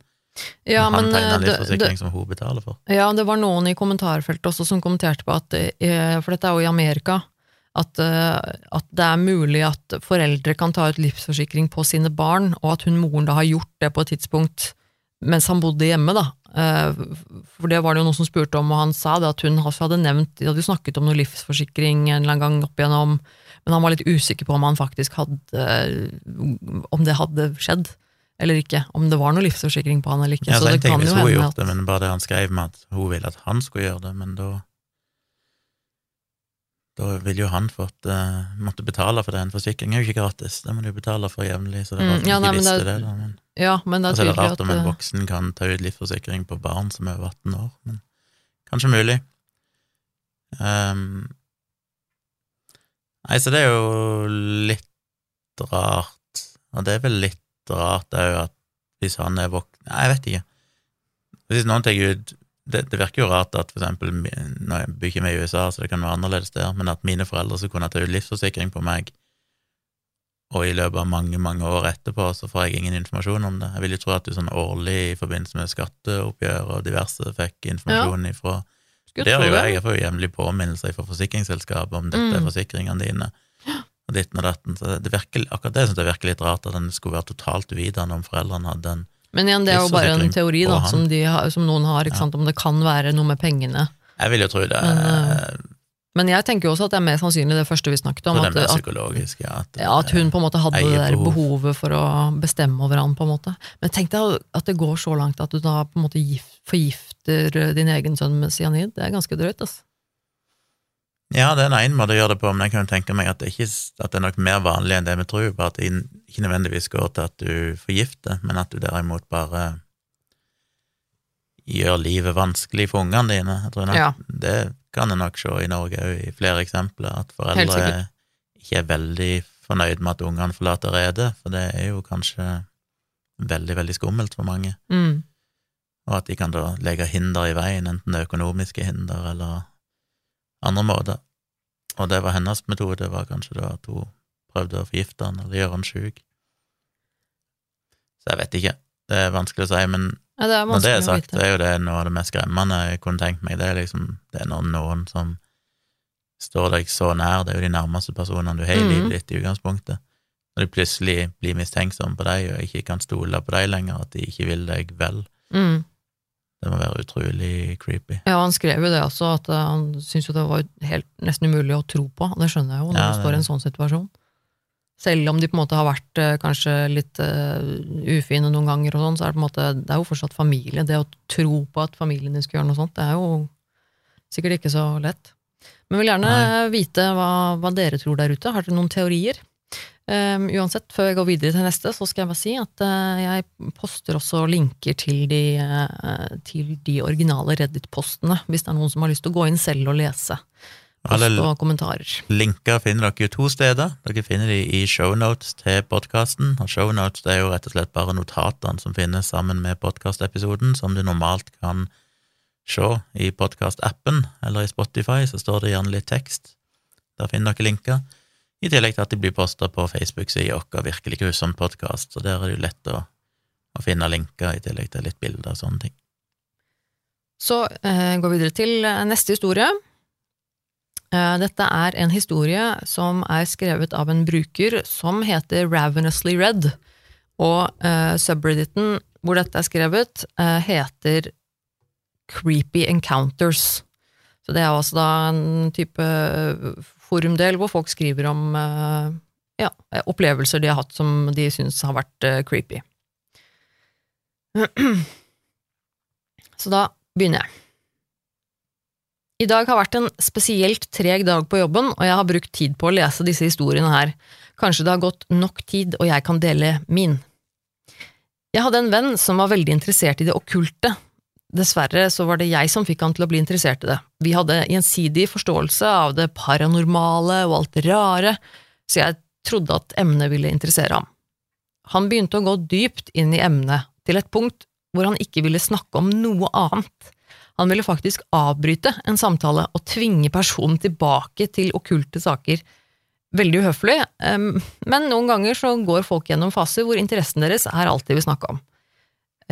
Speaker 2: Ja,
Speaker 1: han tegner
Speaker 2: eh,
Speaker 1: livsforsikring som hun betaler for.
Speaker 2: ja, det var noen i kommentarfeltet også som kommenterte på at eh, For dette er jo i Amerika. At, eh, at det er mulig at foreldre kan ta ut livsforsikring på sine barn, og at hun moren da har gjort det på et tidspunkt mens han bodde hjemme, da. Eh, For det var det jo noen som spurte om, og han sa det at hun hadde nevnt De hadde jo snakket om noe livsforsikring en eller annen gang opp igjennom, men han var litt usikker på om han faktisk hadde Om det hadde skjedd eller ikke. Om det var noe livsforsikring på han eller ikke.
Speaker 1: Ja, så
Speaker 2: så det kan
Speaker 1: hvis
Speaker 2: jo
Speaker 1: hun hadde
Speaker 2: hende
Speaker 1: gjort
Speaker 2: at
Speaker 1: det, men bare det han skrev med at hun ville at han skulle gjøre det, men da Da ville jo han fått uh, måtte betale for den. En forsikring er jo ikke gratis, det må du betale for jevnlig, så det var mm,
Speaker 2: ja, nei, men det-
Speaker 1: det, da. Men,
Speaker 2: Ja, men det er
Speaker 1: altså, det er rart
Speaker 2: at
Speaker 1: om en
Speaker 2: eh,
Speaker 1: voksen kan ta ut livsforsikring på barn som er over 18 år, men kanskje mulig. Um, nei, så det er jo litt rart, og det er vel litt rart òg at hvis han er voksen Nei, jeg vet ikke. Hvis noen tar ut det, det virker jo rart at for eksempel Nå jeg bor ikke vi i USA, så det kan være annerledes der, men at mine foreldre skal kunne ta ut livsforsikring på meg, og i løpet av mange, mange år etterpå så får jeg ingen informasjon om det. Jeg vil jo tro at du sånn årlig i forbindelse med skatteoppgjør og diverse fikk informasjon ifra det gjør jo jeg. Jeg får jo jevnlig påminnelser fra forsikringsselskapet om dette er
Speaker 2: Mm.
Speaker 1: forsikringene dine, og ditten og datten. Så det virker, akkurat det syns jeg virker litt rart, at den skulle være totalt uvitende om foreldrene hadde en
Speaker 2: Men igjen, det er jo bare en teori da, som, de har, som noen har,
Speaker 1: Ja.
Speaker 2: om det kan være noe med pengene.
Speaker 1: Jeg vil jo tro det,
Speaker 2: Men,
Speaker 1: eh,
Speaker 2: Men jeg tenker jo også at det er mer sannsynlig det første vi snakket om, at, at,
Speaker 1: ja. At,
Speaker 2: ja, at hun på en måte hadde det der
Speaker 1: behov.
Speaker 2: behovet for å bestemme over han, på en måte. Men tenk deg at det går så langt at du da på en måte gift, forgifter eh, din egen sønn med cyanid. Det er ganske drøyt, altså.
Speaker 1: Ja, det er en måte å gjøre det på, men jeg kan jo tenke meg at det, ikke, at det er nok mer vanlig enn det vi tror, bare at det ikke nødvendigvis går til at du forgifter, men at du derimot bare gjør livet vanskelig for ungene dine. Jeg tror nok,
Speaker 2: Ja.
Speaker 1: Det kan en nok se i Norge òg, i flere eksempler, at foreldre ikke er veldig fornøyd med at ungene forlater redet, for det er jo kanskje veldig, veldig skummelt for mange.
Speaker 2: Mm.
Speaker 1: Og at de kan da legge hinder i veien, enten det er økonomiske hinder eller andre måter. Og det var hennes metode, var kanskje da at hun prøvde å forgifte han eller gjøre han sjuk. Så jeg vet ikke. Det er vanskelig å si, men
Speaker 2: Ja, det
Speaker 1: når det er sagt, det er jo det noe av det mest skremmende jeg kunne tenkt meg. Det er liksom det er når noen som står deg så nær, det er jo de nærmeste personene du har i
Speaker 2: Mhm.
Speaker 1: livet ditt i utgangspunktet. Når de plutselig blir mistenksomme på deg og ikke kan stole på deg lenger, at de ikke vil deg vel,
Speaker 2: Mm.
Speaker 1: Det må være utrolig creepy.
Speaker 2: Ja, han skrev jo det også, at eh, han syntes jo det var helt, nesten umulig å tro på. Det skjønner jeg jo, når
Speaker 1: Ja,
Speaker 2: du står i en sånn situasjon. Selv om de på en måte har vært eh, kanskje litt uh, ufine noen ganger, og sånn, så er det på en måte, det er jo fortsatt familie. Det å tro på at familien din skal gjøre noe sånt, det er jo sikkert ikke så lett. Men vil gjerne
Speaker 1: Nei.
Speaker 2: vite hva, hva dere tror der ute. Har dere noen teorier? Um, uansett, før jeg går videre til neste, så skal jeg bare si at uh, jeg poster også linker til de, uh, til de originale Reddit-postene, hvis det er noen som har lyst til å gå inn selv og lese. Post og kommentarer.
Speaker 1: linker finner dere jo to steder. Dere finner de i shownotes til podkasten. Og shownotes er jo rett og slett bare notatene som finnes sammen med podkastepisoden, som du normalt kan se i podkastappen eller i Spotify, så står det gjerne litt tekst. Der finner dere linker. I tillegg til at de blir posta på Facebook-sida vår, Virkelig grusom podkast, så der er det jo lett å, å finne linker, i tillegg til litt bilder og sånne ting.
Speaker 2: Så eh, går vi videre til eh, neste historie. Eh, dette er en historie som er skrevet av en bruker som heter Ravenously Red, og eh, subredditen hvor dette er skrevet, eh, heter Creepy Encounters. Så det er altså da en type eh, forumdel hvor folk skriver om eh, ja, opplevelser de har hatt som de syns har vært eh, creepy. Så da begynner jeg. I dag har vært en spesielt treg dag på jobben, og jeg har brukt tid på å lese disse historiene her. Kanskje det har gått nok tid, og jeg kan dele min. Jeg hadde en venn som var veldig interessert i det okkulte. Dessverre så var det jeg som fikk han til å bli interessert i det. Vi hadde gjensidig forståelse av det paranormale og alt det rare, så jeg trodde at emnet ville interessere ham. Han begynte å gå dypt inn i emnet, til et punkt hvor han ikke ville snakke om noe annet. Han ville faktisk avbryte en samtale og tvinge personen tilbake til okkulte saker. Veldig uhøflig, men noen ganger så går folk gjennom faser hvor interessen deres er alt de vil snakke om.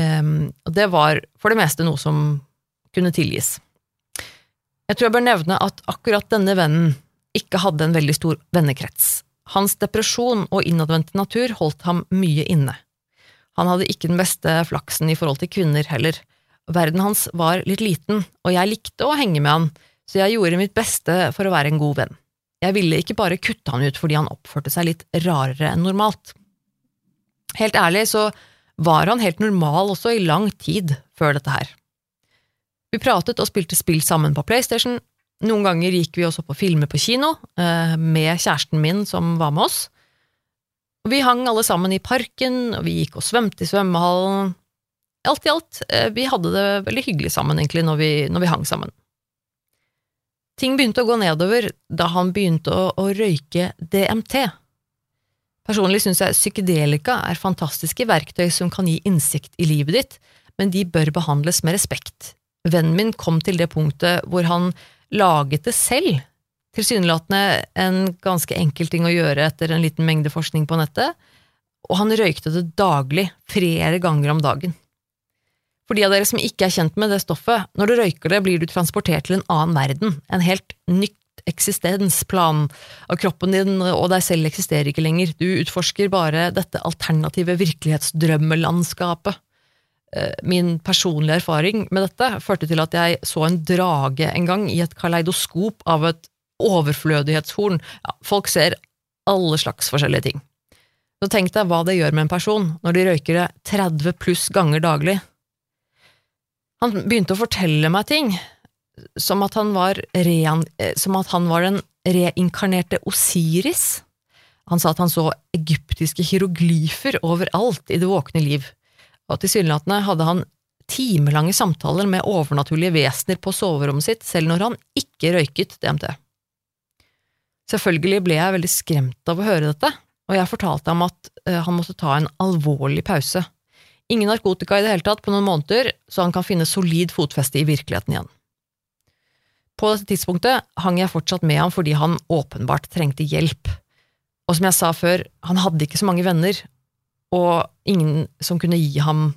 Speaker 2: Em, og det var for det meste noe som kunne tilgis. Jeg tror jeg bør nevne at akkurat denne vennen ikke hadde en veldig stor vennekrets. Hans depresjon og innadvendte natur holdt ham mye inne. Han hadde ikke den beste flaksen i forhold til kvinner heller. Verden hans var litt liten, og jeg likte å henge med han, så jeg gjorde mitt beste for å være en god venn. Jeg ville ikke bare kutte han ut fordi han oppførte seg litt rarere enn normalt. Helt ærlig så var han helt normal også i lang tid før dette her. Vi pratet og spilte spill sammen på PlayStation, noen ganger gikk vi også på filmer på kino, eh, med kjæresten min som var med oss. Vi hang alle sammen i parken, og vi gikk og svømte i svømmehallen. Alt i alt, eh, vi hadde det veldig hyggelig sammen, egentlig, når vi, når vi hang sammen. Ting begynte å gå nedover da han begynte å, å røyke DMT. Personlig syns jeg psykedelika er fantastiske verktøy som kan gi innsikt i livet ditt, men de bør behandles med respekt. Vennen min kom til det punktet hvor han laget det selv, tilsynelatende en ganske enkel ting å gjøre etter en liten mengde forskning på nettet, og han røykte det daglig, flere ganger om dagen. For de av dere som ikke er kjent med det stoffet, når du røyker det, blir du transportert til en annen verden, en helt nytt eksistensplan av kroppen din og deg selv eksisterer ikke lenger, du utforsker bare dette alternative virkelighetsdrømmelandskapet. Eh, Min personlige erfaring med dette førte til at jeg så en drage en gang i et kaleidoskop av et overflødighetshorn. Ja, folk ser alle slags forskjellige ting. Så tenk deg hva det gjør med en person når de røyker det 30 pluss ganger daglig. Han begynte å fortelle meg ting, som at han var, eh, som at han var den reinkarnerte Osiris. Han sa at han så egyptiske hieroglyfer overalt i det våkne liv, og tilsynelatende hadde han timelange samtaler med overnaturlige vesener på soverommet sitt, selv når han ikke røyket DMT. Selvfølgelig ble jeg veldig skremt av å høre dette, og jeg fortalte ham at eh, han måtte ta en alvorlig pause. Ingen narkotika i det hele tatt på noen måneder, så han kan finne solid fotfeste i virkeligheten igjen. På dette tidspunktet hang jeg fortsatt med ham fordi han åpenbart trengte hjelp. Og som jeg sa før, han hadde ikke så mange venner, og ingen som kunne gi ham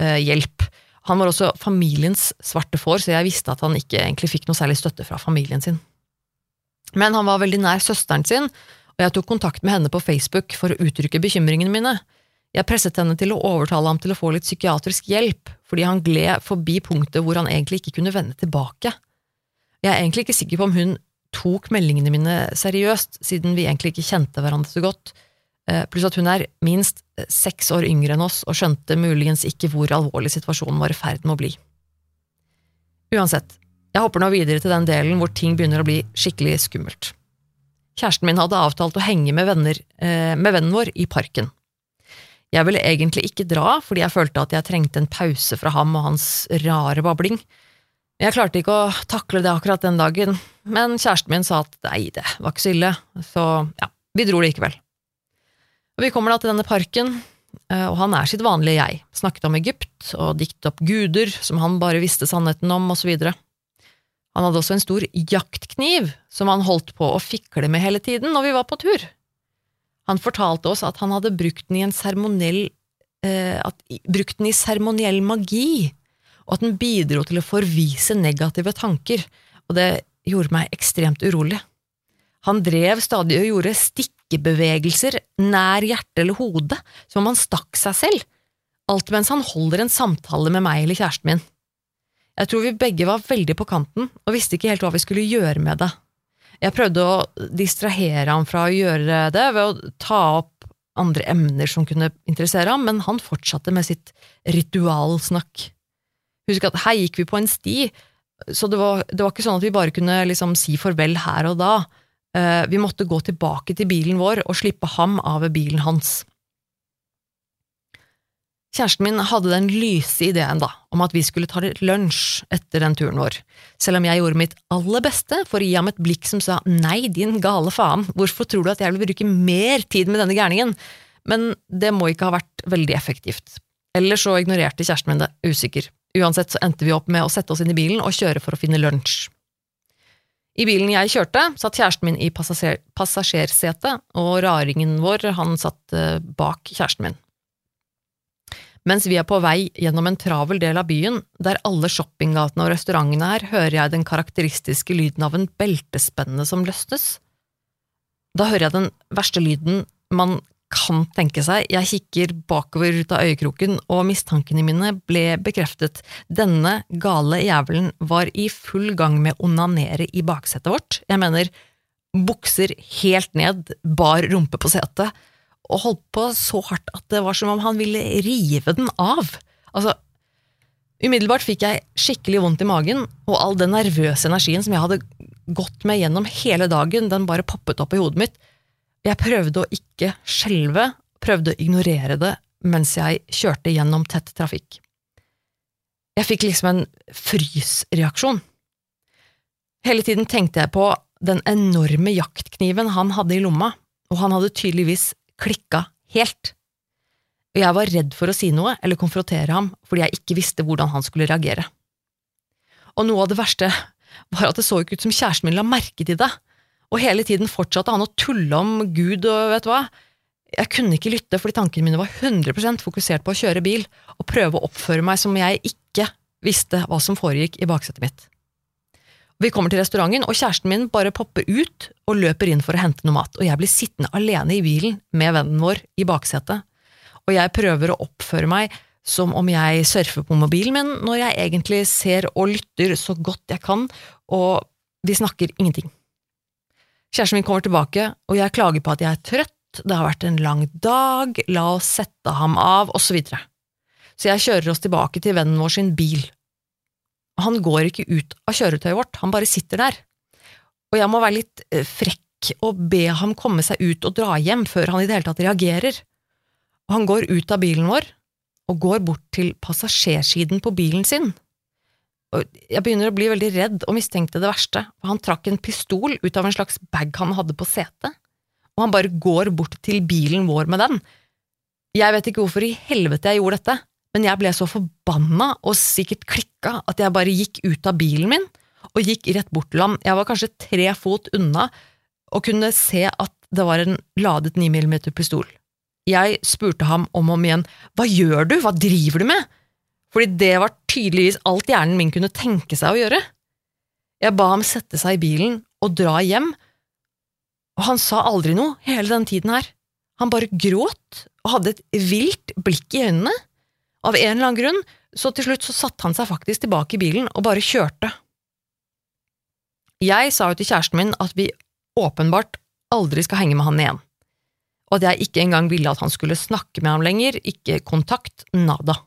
Speaker 2: eh, hjelp. Han var også familiens svarte får, så jeg visste at han ikke egentlig fikk noe særlig støtte fra familien sin. Men han var veldig nær søsteren sin, og jeg tok kontakt med henne på Facebook for å uttrykke bekymringene mine. Jeg presset henne til å overtale ham til å få litt psykiatrisk hjelp, fordi han gled forbi punktet hvor han egentlig ikke kunne vende tilbake. Jeg er egentlig ikke sikker på om hun tok meldingene mine seriøst, siden vi egentlig ikke kjente hverandre så godt, eh, pluss at hun er minst eh, seks år yngre enn oss og skjønte muligens ikke hvor alvorlig situasjonen var i ferd med å bli. Uansett, jeg hopper nå videre til den delen hvor ting begynner å bli skikkelig skummelt. Kjæresten min hadde avtalt å henge med, venner, eh, med vennen vår i parken. Jeg ville egentlig ikke dra, fordi jeg følte at jeg trengte en pause fra ham og hans rare babling. Jeg klarte ikke å takle det akkurat den dagen, men kjæresten min sa at nei, det var ikke så ille, så ja, vi dro likevel. Og vi kommer da til denne parken, eh, og han er sitt vanlige jeg, snakket om Egypt og diktet opp guder som han bare visste sannheten om, videre. Han hadde også en stor jaktkniv som han holdt på å fikle med hele tiden når vi var på tur. Han fortalte oss at han hadde brukt den i en seremoniell eh, brukt den i seremoniell magi, og at den bidro til å forvise negative tanker, og det gjorde meg ekstremt urolig. Han drev stadig og gjorde stikkebevegelser nær hjertet eller hodet, som om han stakk seg selv, alt mens han holder en samtale med meg eller kjæresten min. Jeg tror vi begge var veldig på kanten og visste ikke helt hva vi skulle gjøre med det. Jeg prøvde å distrahere ham fra å gjøre det ved å ta opp andre emner som kunne interessere ham, men han fortsatte med sitt ritualsnakk. Husk at her gikk vi på en sti, så det var, det var ikke sånn at vi bare kunne liksom si farvel her og da. Eh, vi måtte gå tilbake til bilen vår og slippe ham av ved bilen hans. Kjæresten min hadde den lyse ideen da, om at vi skulle ta lunsj etter den turen vår, selv om jeg gjorde mitt aller beste for å gi ham et blikk som sa nei, din gale faen, hvorfor tror du at jeg vil bruke mer tid med denne gærningen, men det må ikke ha vært veldig effektivt. Eller så ignorerte kjæresten min det, usikker. Uansett så endte vi opp med å sette oss inn i bilen og kjøre for å finne lunsj. I bilen jeg kjørte, satt kjæresten min i passasjer passasjersetet, og raringen vår, han satt eh, bak kjæresten min. Mens vi er på vei gjennom en travel del av byen, der alle shoppinggatene og restaurantene er, hører jeg den karakteristiske lyden av en beltespenne som løsnes. Da hører jeg den verste lyden man kan tenke seg, jeg kikker bakover ut av øyekroken, og mistankene mine ble bekreftet. Denne gale jævelen var i full gang med å onanere i baksetet vårt, jeg mener bukser helt ned, bar rumpe på setet, og holdt på så hardt at det var som om han ville rive den av. Altså, umiddelbart fikk jeg skikkelig vondt i magen, og all den nervøse energien som jeg hadde gått med gjennom hele dagen, den bare poppet opp i hodet mitt. Jeg prøvde å ikke skjelve, prøvde å ignorere det mens jeg kjørte gjennom tett trafikk. Jeg fikk liksom en frysreaksjon. Hele tiden tenkte jeg på den enorme jaktkniven han hadde i lomma, og han hadde tydeligvis klikka helt. Og jeg var redd for å si noe eller konfrontere ham fordi jeg ikke visste hvordan han skulle reagere. Og noe av det verste var at det så ikke ut som kjæresten min la merke til det, og hele tiden fortsatte han å tulle om Gud og vet du hva. Jeg kunne ikke lytte fordi tankene mine var 100% fokusert på å kjøre bil og prøve å oppføre meg som jeg ikke visste hva som foregikk i baksetet mitt. Vi kommer til restauranten, og kjæresten min bare popper ut og løper inn for å hente noe mat, og jeg blir sittende alene i bilen med vennen vår i baksetet, og jeg prøver å oppføre meg som om jeg surfer på mobilen min, når jeg egentlig ser og lytter så godt jeg kan, og vi snakker ingenting. Kjæresten min kommer tilbake, og jeg klager på at jeg er trøtt, det har vært en lang dag, la oss sette ham av, og så videre. Så jeg kjører oss tilbake til vennen vår sin bil, han går ikke ut av kjøretøyet vårt, han bare sitter der. Og jeg må være litt eh, frekk og be ham komme seg ut og dra hjem før han i det hele tatt reagerer. Og han går ut av bilen vår og går bort til passasjersiden på bilen sin. Jeg begynner å bli veldig redd og mistenkte det verste, for han trakk en pistol ut av en slags bag han hadde på setet, og han bare går bort til bilen vår med den. Jeg vet ikke hvorfor i helvete jeg gjorde dette, men jeg ble så forbanna og sikkert klikka at jeg bare gikk ut av bilen min og gikk rett bort til ham. Jeg var kanskje tre fot unna og kunne se at det var en ladet 9 mm pistol. Jeg spurte ham om og om igjen hva gjør du, hva driver du med? Fordi det var tydeligvis alt hjernen min kunne tenke seg å gjøre. Jeg ba ham sette seg i bilen og dra hjem, og han sa aldri noe hele den tiden her. Han bare gråt og hadde et vilt blikk i øynene. Av en eller annen grunn, så til slutt så satte han seg faktisk tilbake i bilen og bare kjørte. Jeg sa jo til kjæresten min at vi åpenbart aldri skal henge med han igjen, og at jeg ikke engang ville at han skulle snakke med ham lenger, ikke kontakt, nada.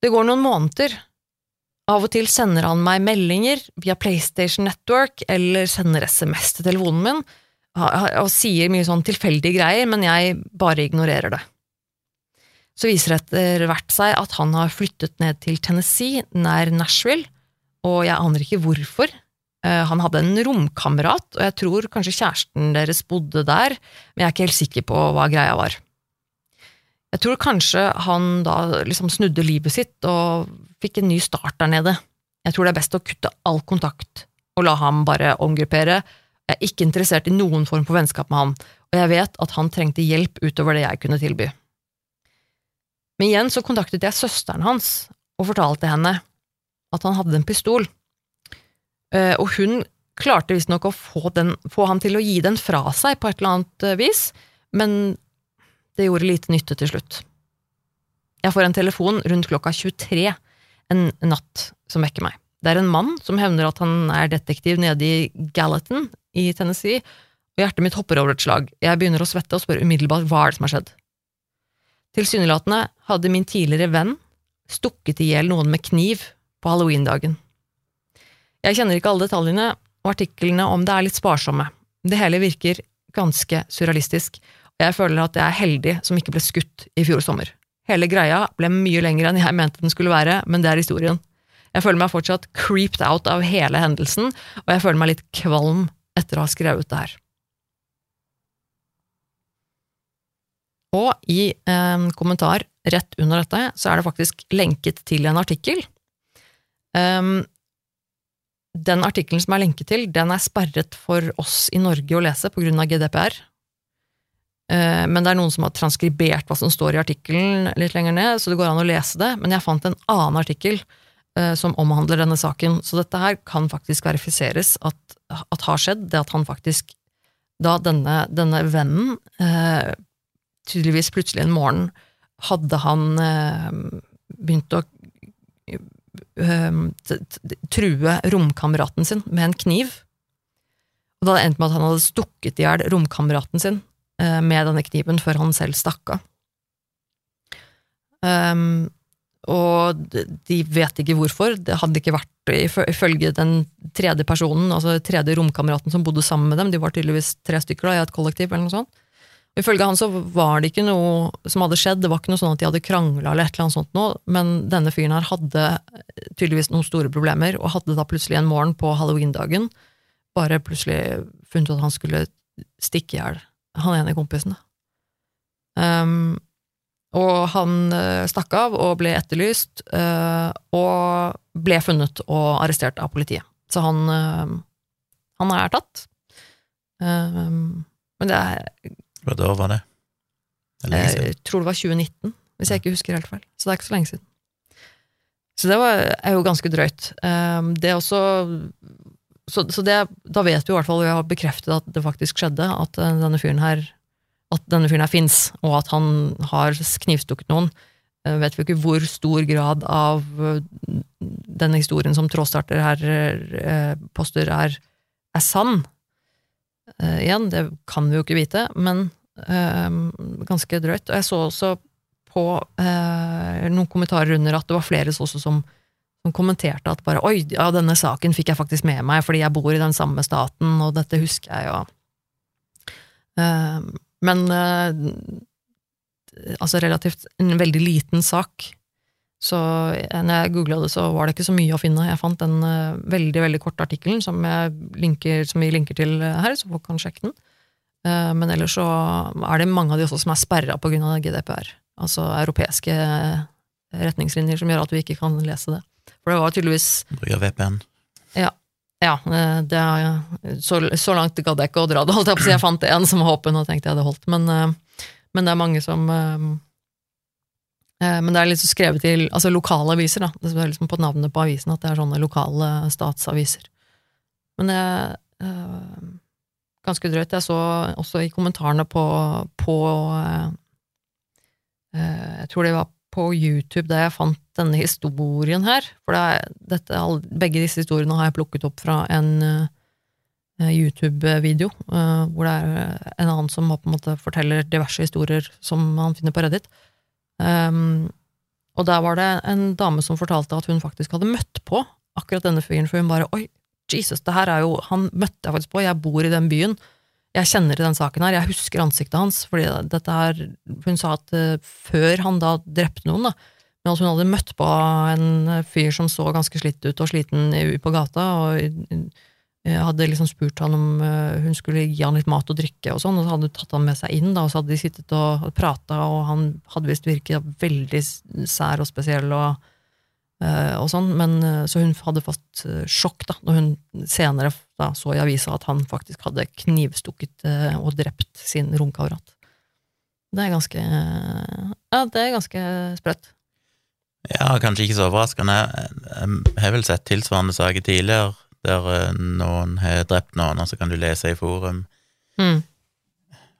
Speaker 2: Det går noen måneder. Av og til sender han meg meldinger via PlayStation Network eller sender SMS til telefonen min og sier mye sånn tilfeldige greier, men jeg bare ignorerer det. Så viser det etter hvert seg at han har flyttet ned til Tennessee, nær Nashville, og jeg aner ikke hvorfor. Eh, han hadde en romkamerat, og jeg tror kanskje kjæresten deres bodde der, men jeg er ikke helt sikker på hva greia var. Jeg tror kanskje han da liksom snudde livet sitt og fikk en ny start der nede. Jeg tror det er best å kutte all kontakt og la ham bare omgruppere. Jeg er ikke interessert i noen form for vennskap med han, og jeg vet at han trengte hjelp utover det jeg kunne tilby. Men igjen så kontaktet jeg søsteren hans og fortalte henne at han hadde en pistol. Eh, og hun klarte visstnok å få, den, få han til å gi den fra seg på et eller annet eh, vis, men det gjorde lite nytte til slutt. Jeg får en telefon rundt klokka 23 en natt som vekker meg. Det er en mann som hevner at han er detektiv nede i Gallatin i Tennessee, og hjertet mitt hopper over et slag. Jeg begynner å svette og spør umiddelbart hva er det som har skjedd. Tilsynelatende hadde min tidligere venn stukket i hjel noen med kniv på halloweendagen. Jeg kjenner ikke alle detaljene, og artiklene om det er litt sparsomme. Det hele virker ganske surrealistisk, jeg føler at jeg er heldig som ikke ble skutt i fjor sommer. Hele greia ble mye lengre enn jeg mente den skulle være, men det er historien. Jeg føler meg fortsatt creeped out av hele hendelsen, og jeg føler meg litt kvalm etter å ha skrevet det her. Og i en kommentar rett under dette, så er det faktisk lenket til en artikkel. Um, den artikkelen som er lenket til, den er sperret for oss i Norge å lese på grunn av GDPR. Uh, men det er noen som har transkribert hva som står i artikkelen litt lenger ned, så det går an å lese det. Men jeg fant en annen artikkel uh, som omhandler denne saken, så dette her kan faktisk verifiseres at, at har skjedd, det at han faktisk da denne, denne vennen uh, tydeligvis plutselig en morgen hadde han eh, begynt å eh, true romkameraten sin med en kniv. Og det hadde endt med at han hadde stukket i hjel romkameraten sin eh, med denne kniven før han selv stakk av. Um, og de vet ikke hvorfor. Det hadde ikke vært ifølge den tredje personen, altså tredje romkameraten som bodde sammen med dem, de var tydeligvis tre stykker da, i et kollektiv, eller noe sånt. Ifølge han så var det ikke noe som hadde skjedd, det var ikke noe sånn at de hadde krangla eller et eller annet sånt noe, men denne fyren her hadde tydeligvis noen store problemer, og hadde da plutselig en morgen på halloweendagen bare plutselig funnet ut at han skulle stikke i hjel han ene kompisen. Um, og han uh, stakk av og ble etterlyst, uh, og ble funnet og arrestert av politiet. Så han, uh, han er tatt. Um, men det er
Speaker 1: hva da var det?
Speaker 2: det jeg tror det var 2019, hvis jeg ikke husker helt feil. Så det er ikke så lenge siden. Så det var, er jo ganske drøyt. Um, det også Så, så det, da vet vi i hvert fall, jeg har bekreftet at det faktisk skjedde, at eh, denne fyren her at denne fyren her fins, og at han har knivstukket noen. Jeg vet vi ikke hvor stor grad av eh, denne historien som trådstarter her påstår er, er sann. Uh, igjen, det kan vi jo ikke vite, men uh, ganske drøyt. Og jeg så også på uh, noen kommentarer under at det var flere også som, som kommenterte at bare oi, ja, denne saken fikk jeg faktisk med meg fordi jeg bor i den samme staten, og dette husker jeg, og Men altså relativt en veldig liten sak så når jeg googla det, så var det ikke så mye å finne. Jeg fant den uh, veldig veldig korte artikkelen som, som, vi linker til her, så folk kan sjekke den. Uh, men ellers så er det mange av de også som er sperra av GDPR. Altså europeiske retningslinjer som gjør at vi ikke kan lese det. For det var tydeligvis
Speaker 1: Bruker VPN.
Speaker 2: Ja, ja det er, så, så langt gadd jeg ikke å dra det, holdt jeg på å si. Jeg fant en som var åpen og tenkte jeg hadde holdt, men, eh, men det er mange som eh, eh, Men det er liksom skrevet i altså lokale aviser, da. Det er liksom på navnet på avisen at det er sånne lokale statsaviser. Men det er eh, ganske drøyt. Jeg så også i kommentarene på, på eh, eh, Jeg tror det var på YouTube da jeg fant denne historien her. For det er, dette, begge disse historiene har jeg plukket opp fra en uh, YouTube-video, uh, hvor det er en annen som på en måte forteller diverse historier som han finner på Reddit. Um, og der var det en dame som fortalte at hun faktisk hadde møtt på akkurat denne fyren, for hun bare Oi, Jesus, det her er jo Han møtte jeg faktisk på, jeg bor i den byen. Jeg kjenner til den saken her, jeg husker ansiktet hans, fordi dette her Hun sa at eh, før han da drepte noen, da, men at hun hadde møtt på en fyr som så ganske slitt ut og sliten på gata, og eh, hadde liksom spurt han om eh, hun skulle gi han litt mat og drikke og sånn, og så hadde hun tatt han med seg inn, da, og så hadde de sittet og prata, og han hadde visst virket veldig sær og spesiell og, og sånn, men eh, så hun hadde fått eh, sjokk da, når hun senere da så i avisa at han faktisk hadde knivstukket eh, og drept sin romkamerat. Det er ganske eh, Ja, det er ganske sprøtt.
Speaker 1: Ja, kanskje ikke så overraskende. Jeg har vel sett tilsvarende saker tidligere, der eh, noen har drept noen, og så kan du lese i forum.
Speaker 2: Mm.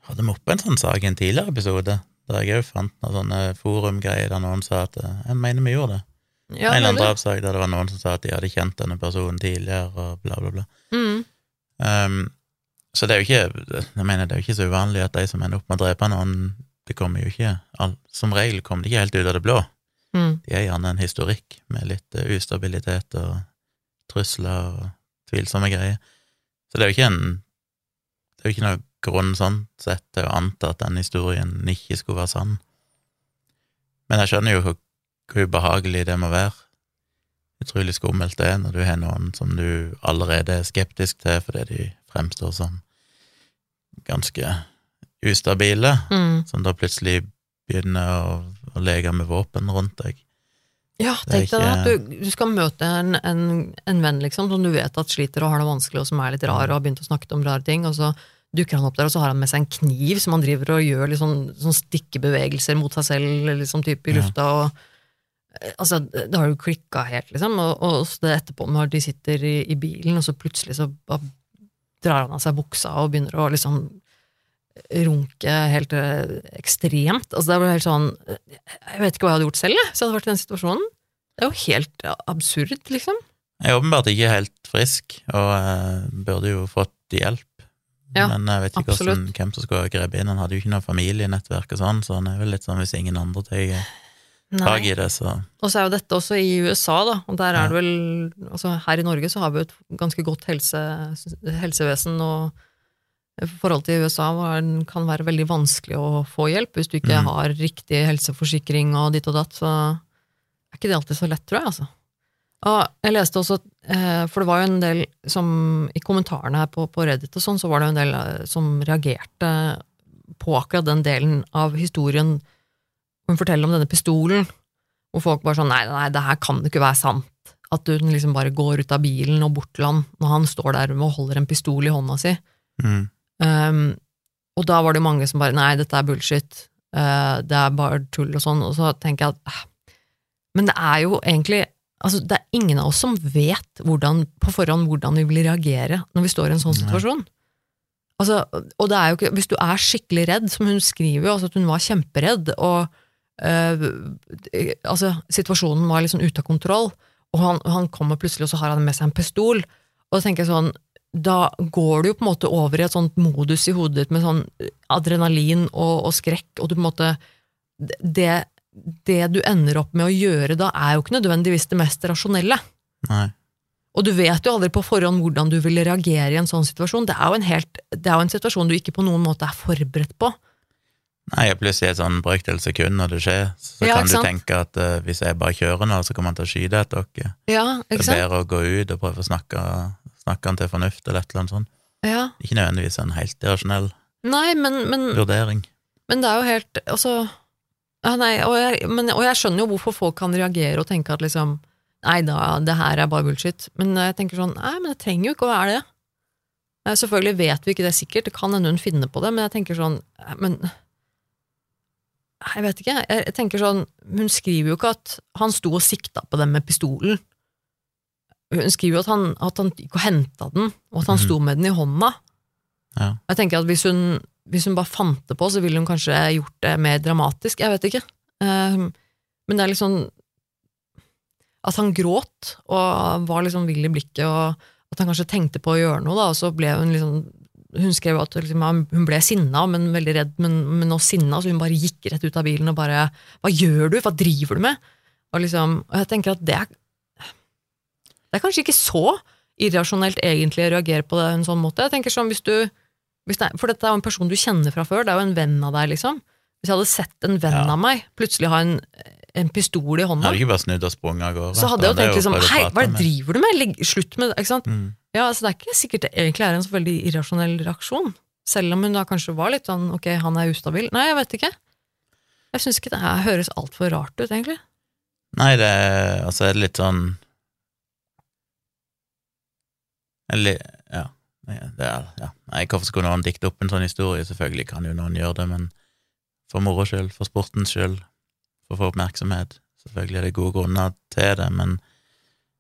Speaker 1: Hadde vi oppe en sånn sak i en tidligere episode, der jeg òg fant noen sånne forumgreier der noen sa at eh, Jeg mener vi gjorde det.
Speaker 2: Ja,
Speaker 1: en eller annen drapssak der det var noen som sa at de hadde kjent denne personen tidligere, og bla, bla, bla.
Speaker 2: Mm.
Speaker 1: Um, så det er jo ikke Jeg mener, det er jo ikke så uvanlig at de som ender opp med å drepe noen, det kommer jo ikke all, Som regel kommer det ikke helt ut av det blå.
Speaker 2: Mm.
Speaker 1: De er gjerne en historikk med litt eh, ustabilitet og trusler og tvilsomme greier. Så det er jo ikke en Det er jo ikke noe grunn sånn sett til å anta at den historien ikke skulle være sann. Men jeg skjønner jo hvor, hvor ubehagelig det må være. Utrolig skummelt det er når du har noen som du allerede er skeptisk til fordi de fremstår som ganske ustabile,
Speaker 2: Mm.
Speaker 1: som da plutselig begynner å, å leke med våpen rundt deg.
Speaker 2: Ja, tenk deg at du, du skal møte en, en, en venn liksom, som du vet at sliter og har det vanskelig, og som er litt rar og har begynt å snakke om rare ting, og så dukker han opp der, og så har han med seg en kniv som han driver og gjør litt sånn, stikkebevegelser mot seg selv, liksom type i
Speaker 1: Ja.
Speaker 2: lufta, og eh, altså, det har jo klikka helt, liksom, og, og det etterpå når de sitter i, i bilen, og så plutselig så drar han av seg buksa og begynner å liksom runke helt eh, ekstremt. Altså, det er helt sånn Jeg vet ikke hva jeg hadde gjort selv, jeg, hvis jeg hadde vært i den situasjonen. Det er jo helt absurd, liksom.
Speaker 1: Jeg er åpenbart ikke helt frisk, og uh, burde jo fått hjelp.
Speaker 2: Ja,
Speaker 1: Men jeg vet ikke hvordan, hvem som skulle grepet inn. Han hadde jo ikke noe familienettverk og sånn, så han er vel litt sånn hvis ingen andre tar så
Speaker 2: Og så er jo dette også i USA, da. Og der er det vel Altså her i Norge så har vi jo et ganske godt helse, helsevesen, og i forhold til USA kan være veldig vanskelig å få hjelp hvis du ikke
Speaker 1: Mm.
Speaker 2: har riktig helseforsikring og ditt og datt, så er ikke det alltid så lett, tror jeg, altså. Og jeg leste også, eh, for det var jo en del som i kommentarene her på, på Reddit og sånn, så var det jo en del eh, som reagerte på akkurat den delen av historien hun forteller om denne pistolen, og folk bare sånn nei, nei, det her kan det ikke være sant. At hun liksom bare går ut av bilen og bort til han når han står der og holder en pistol i hånda si.
Speaker 1: mm,
Speaker 2: Um, og da var det mange som bare nei, dette er bullshit, Uh, det er bare tull og sånn. Og så tenker jeg at Men det er jo egentlig altså Det er ingen av oss som vet hvordan, på forhånd hvordan vi vil reagere når vi står i en sånn
Speaker 1: Nei.
Speaker 2: situasjon. Altså, og det er jo ikke Hvis du er skikkelig redd, som hun skriver jo, altså at hun var kjemperedd, og eh, altså, situasjonen var sånn ute av kontroll, og han, han kommer plutselig, og så har han med seg en pistol. Og da tenker jeg sånn, da går du jo på en måte over i et sånt modus i hodet ditt med sånn adrenalin og, og skrekk, og du på en måte det, det du ender opp med å gjøre da, er jo ikke nødvendigvis det mest rasjonelle.
Speaker 1: nei.
Speaker 2: Og du vet jo aldri på forhånd hvordan du vil reagere i en sånn situasjon. Det er jo en, helt, det er jo en situasjon du ikke på noen måte er forberedt på.
Speaker 1: Nei, plutselig et sånn brøkdel sekund når det skjer, så
Speaker 2: Ja,
Speaker 1: kan du
Speaker 2: sant?
Speaker 1: tenke at uh, hvis jeg bare kjører nå, så kommer han til å skyte etter dere.
Speaker 2: Ja,
Speaker 1: Det er bedre å gå ut og prøve å snakke, snakke han til fornuft, eller et eller annet sånt.
Speaker 2: Ja.
Speaker 1: Ikke nødvendigvis en helt irrasjonell
Speaker 2: Nei, men, men,
Speaker 1: vurdering.
Speaker 2: men det er jo helt Altså ja, nei, og, jeg, men, og jeg skjønner jo hvorfor folk kan reagere og tenke at liksom nei da, det her er bare bullshit. Men jeg tenker sånn, nei, men det trenger jo ikke å være det. Eh, Selvfølgelig vet vi ikke det sikkert, det kan hende hun finner på det, men jeg tenker sånn, eh, men Jeg vet ikke, jeg, tenker sånn, hun skriver jo ikke at han sto og sikta på dem med pistolen. Hun skriver jo at han, at han gikk og henta den, og at han
Speaker 1: mm.
Speaker 2: sto med den i hånda.
Speaker 1: Ja.
Speaker 2: Jeg tenker at hvis hun, hvis hun bare fant det på, så ville hun kanskje gjort det mer dramatisk. Jeg vet ikke. Eh, men det er liksom At han gråt og var liksom vill i blikket, og at han kanskje tenkte på å gjøre noe, da, og så ble hun liksom Hun skrev at liksom, hun ble sinna, men veldig redd, men, men også sinna, så hun bare gikk rett ut av bilen og bare Hva gjør du? Hva driver du med? Og liksom, og jeg tenker at det er Det er kanskje ikke så irrasjonelt egentlig å reagere på det en sånn måte. Jeg tenker sånn, hvis du hvis det For dette er jo en person du kjenner fra før, det er jo en venn av deg, liksom. Hvis jeg hadde sett en venn
Speaker 1: Ja.
Speaker 2: av meg plutselig ha en, en pistol i hånda,
Speaker 1: Hadde ikke bare snudd og sprunget av gårde.
Speaker 2: så hadde jeg jo tenkt liksom Hei, hva er det driver du med? Legg, slutt med det. Ikke sant?
Speaker 1: Mm.
Speaker 2: Ja, altså Det er ikke sikkert det egentlig er en så veldig irrasjonell reaksjon. Selv om hun da kanskje var litt sånn ok, han er ustabil. Nei, jeg vet ikke. Jeg syns ikke det her høres altfor rart ut, egentlig.
Speaker 1: Nei, det altså er litt sånn Eller, ja, det er, ja. Nei, hvorfor skulle noen dikte opp en sånn historie? Selvfølgelig kan jo noen gjøre det, men for moro skyld, for sportens skyld, for å få oppmerksomhet. Selvfølgelig er det gode grunner til det, men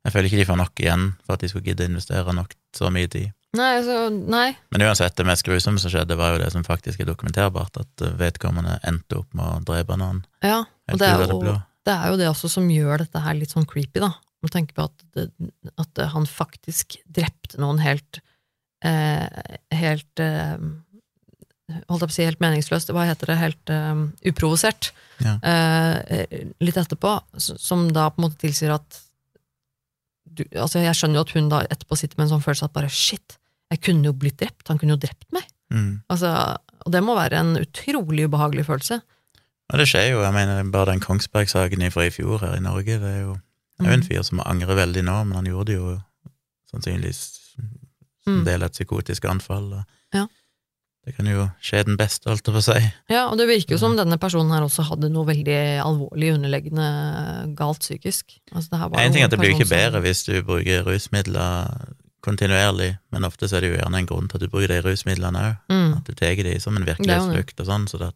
Speaker 1: jeg føler ikke de får nok igjen for at de skulle gidde å investere nok så mye tid.
Speaker 2: Nei, altså, nei.
Speaker 1: Men uansett, det mest grusomme som skjedde, var jo det som faktisk er dokumenterbart, at vedkommende endte opp med å drepe noen
Speaker 2: Ja, og det er
Speaker 1: det
Speaker 2: jo det er jo det også som gjør dette her litt sånn creepy, da. Å tenke på at, det, at han faktisk drepte noen helt eh, Helt eh, Holdt jeg på å si helt meningsløst, hva heter det? Helt um, uprovosert.
Speaker 1: Ja.
Speaker 2: uh, litt etterpå, som da på en måte tilsier at du, altså Jeg skjønner jo at hun da etterpå sitter med en sånn følelse at bare shit, jeg kunne jo blitt drept. Han kunne jo drept meg.
Speaker 1: Mm.
Speaker 2: Altså, og det må være en utrolig ubehagelig følelse.
Speaker 1: Og det skjer jo, jeg mener bare den Kongsberg-saken fra i fjor her i Norge, det er jo, det er jo en fyr som angrer veldig nå, men han gjorde det jo sannsynligvis som
Speaker 2: Mm.
Speaker 1: del av et psykotisk anfall. Og
Speaker 2: Ja.
Speaker 1: Det kan jo skje den beste, holdt jeg på å si.
Speaker 2: Ja, og det virker jo som denne personen her også hadde noe veldig alvorlig underliggende galt psykisk. Altså, det her var
Speaker 1: En ting er at det blir ikke bedre hvis du bruker rusmidler kontinuerlig, men ofte så er det jo gjerne en grunn til at du bruker de rusmidlene òg.
Speaker 2: Mm.
Speaker 1: At du tar de som en virkelighetsflukt og sånn, så det,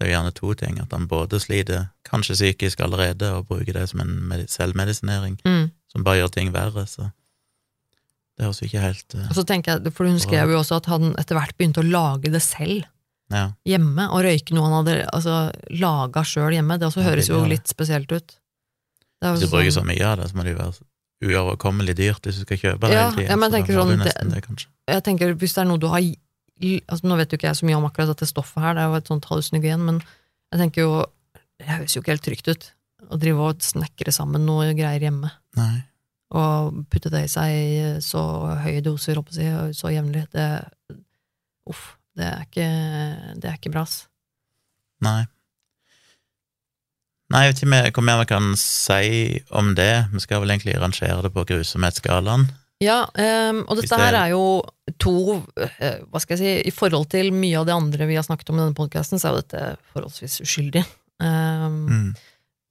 Speaker 1: er jo gjerne to ting. At han både sliter kanskje psykisk allerede, og bruker det som en selvmedisinering,
Speaker 2: Mm.
Speaker 1: som bare gjør ting verre, så det høres også ikke helt uh,
Speaker 2: Og så tenker jeg, for hun skrev jo også at han etter hvert begynte å lage det selv
Speaker 1: Ja.
Speaker 2: hjemme, og røyke noe han hadde altså, laga sjøl hjemme. Det også høres jo litt spesielt ut. Det er
Speaker 1: Hvis du bruker så
Speaker 2: sånn-
Speaker 1: mye av det, så må det jo være uoverkommelig dyrt hvis du skal kjøpe det
Speaker 2: Ja,
Speaker 1: hele tiden.
Speaker 2: ja, men jeg
Speaker 1: så
Speaker 2: tenker sånn, det-
Speaker 1: det,
Speaker 2: jeg tenker, hvis det er noe du har altså, Nå vet jo ikke jeg så mye om akkurat dette stoffet her, det er jo et sånt hallusinogen, men jeg tenker jo Det høres jo ikke helt trygt ut å drive og snekre sammen noe greier hjemme.
Speaker 1: Nei.
Speaker 2: Og putte det i seg så høye doser, håper jeg, så jevnlig. Det Uff. Det er ikke, det er ikke bra, ass.
Speaker 1: Nei. Nei, jeg vet ikke hvor mer vi kan si om det. Vi skal vel egentlig rangere det på grusomhetsskalaen.
Speaker 2: Ja, um, og dette her er jo to eh, Hva skal jeg si I forhold til mye av det andre vi har snakket om i denne podkasten, så er jo dette forholdsvis uskyldig. Um,
Speaker 1: Mm.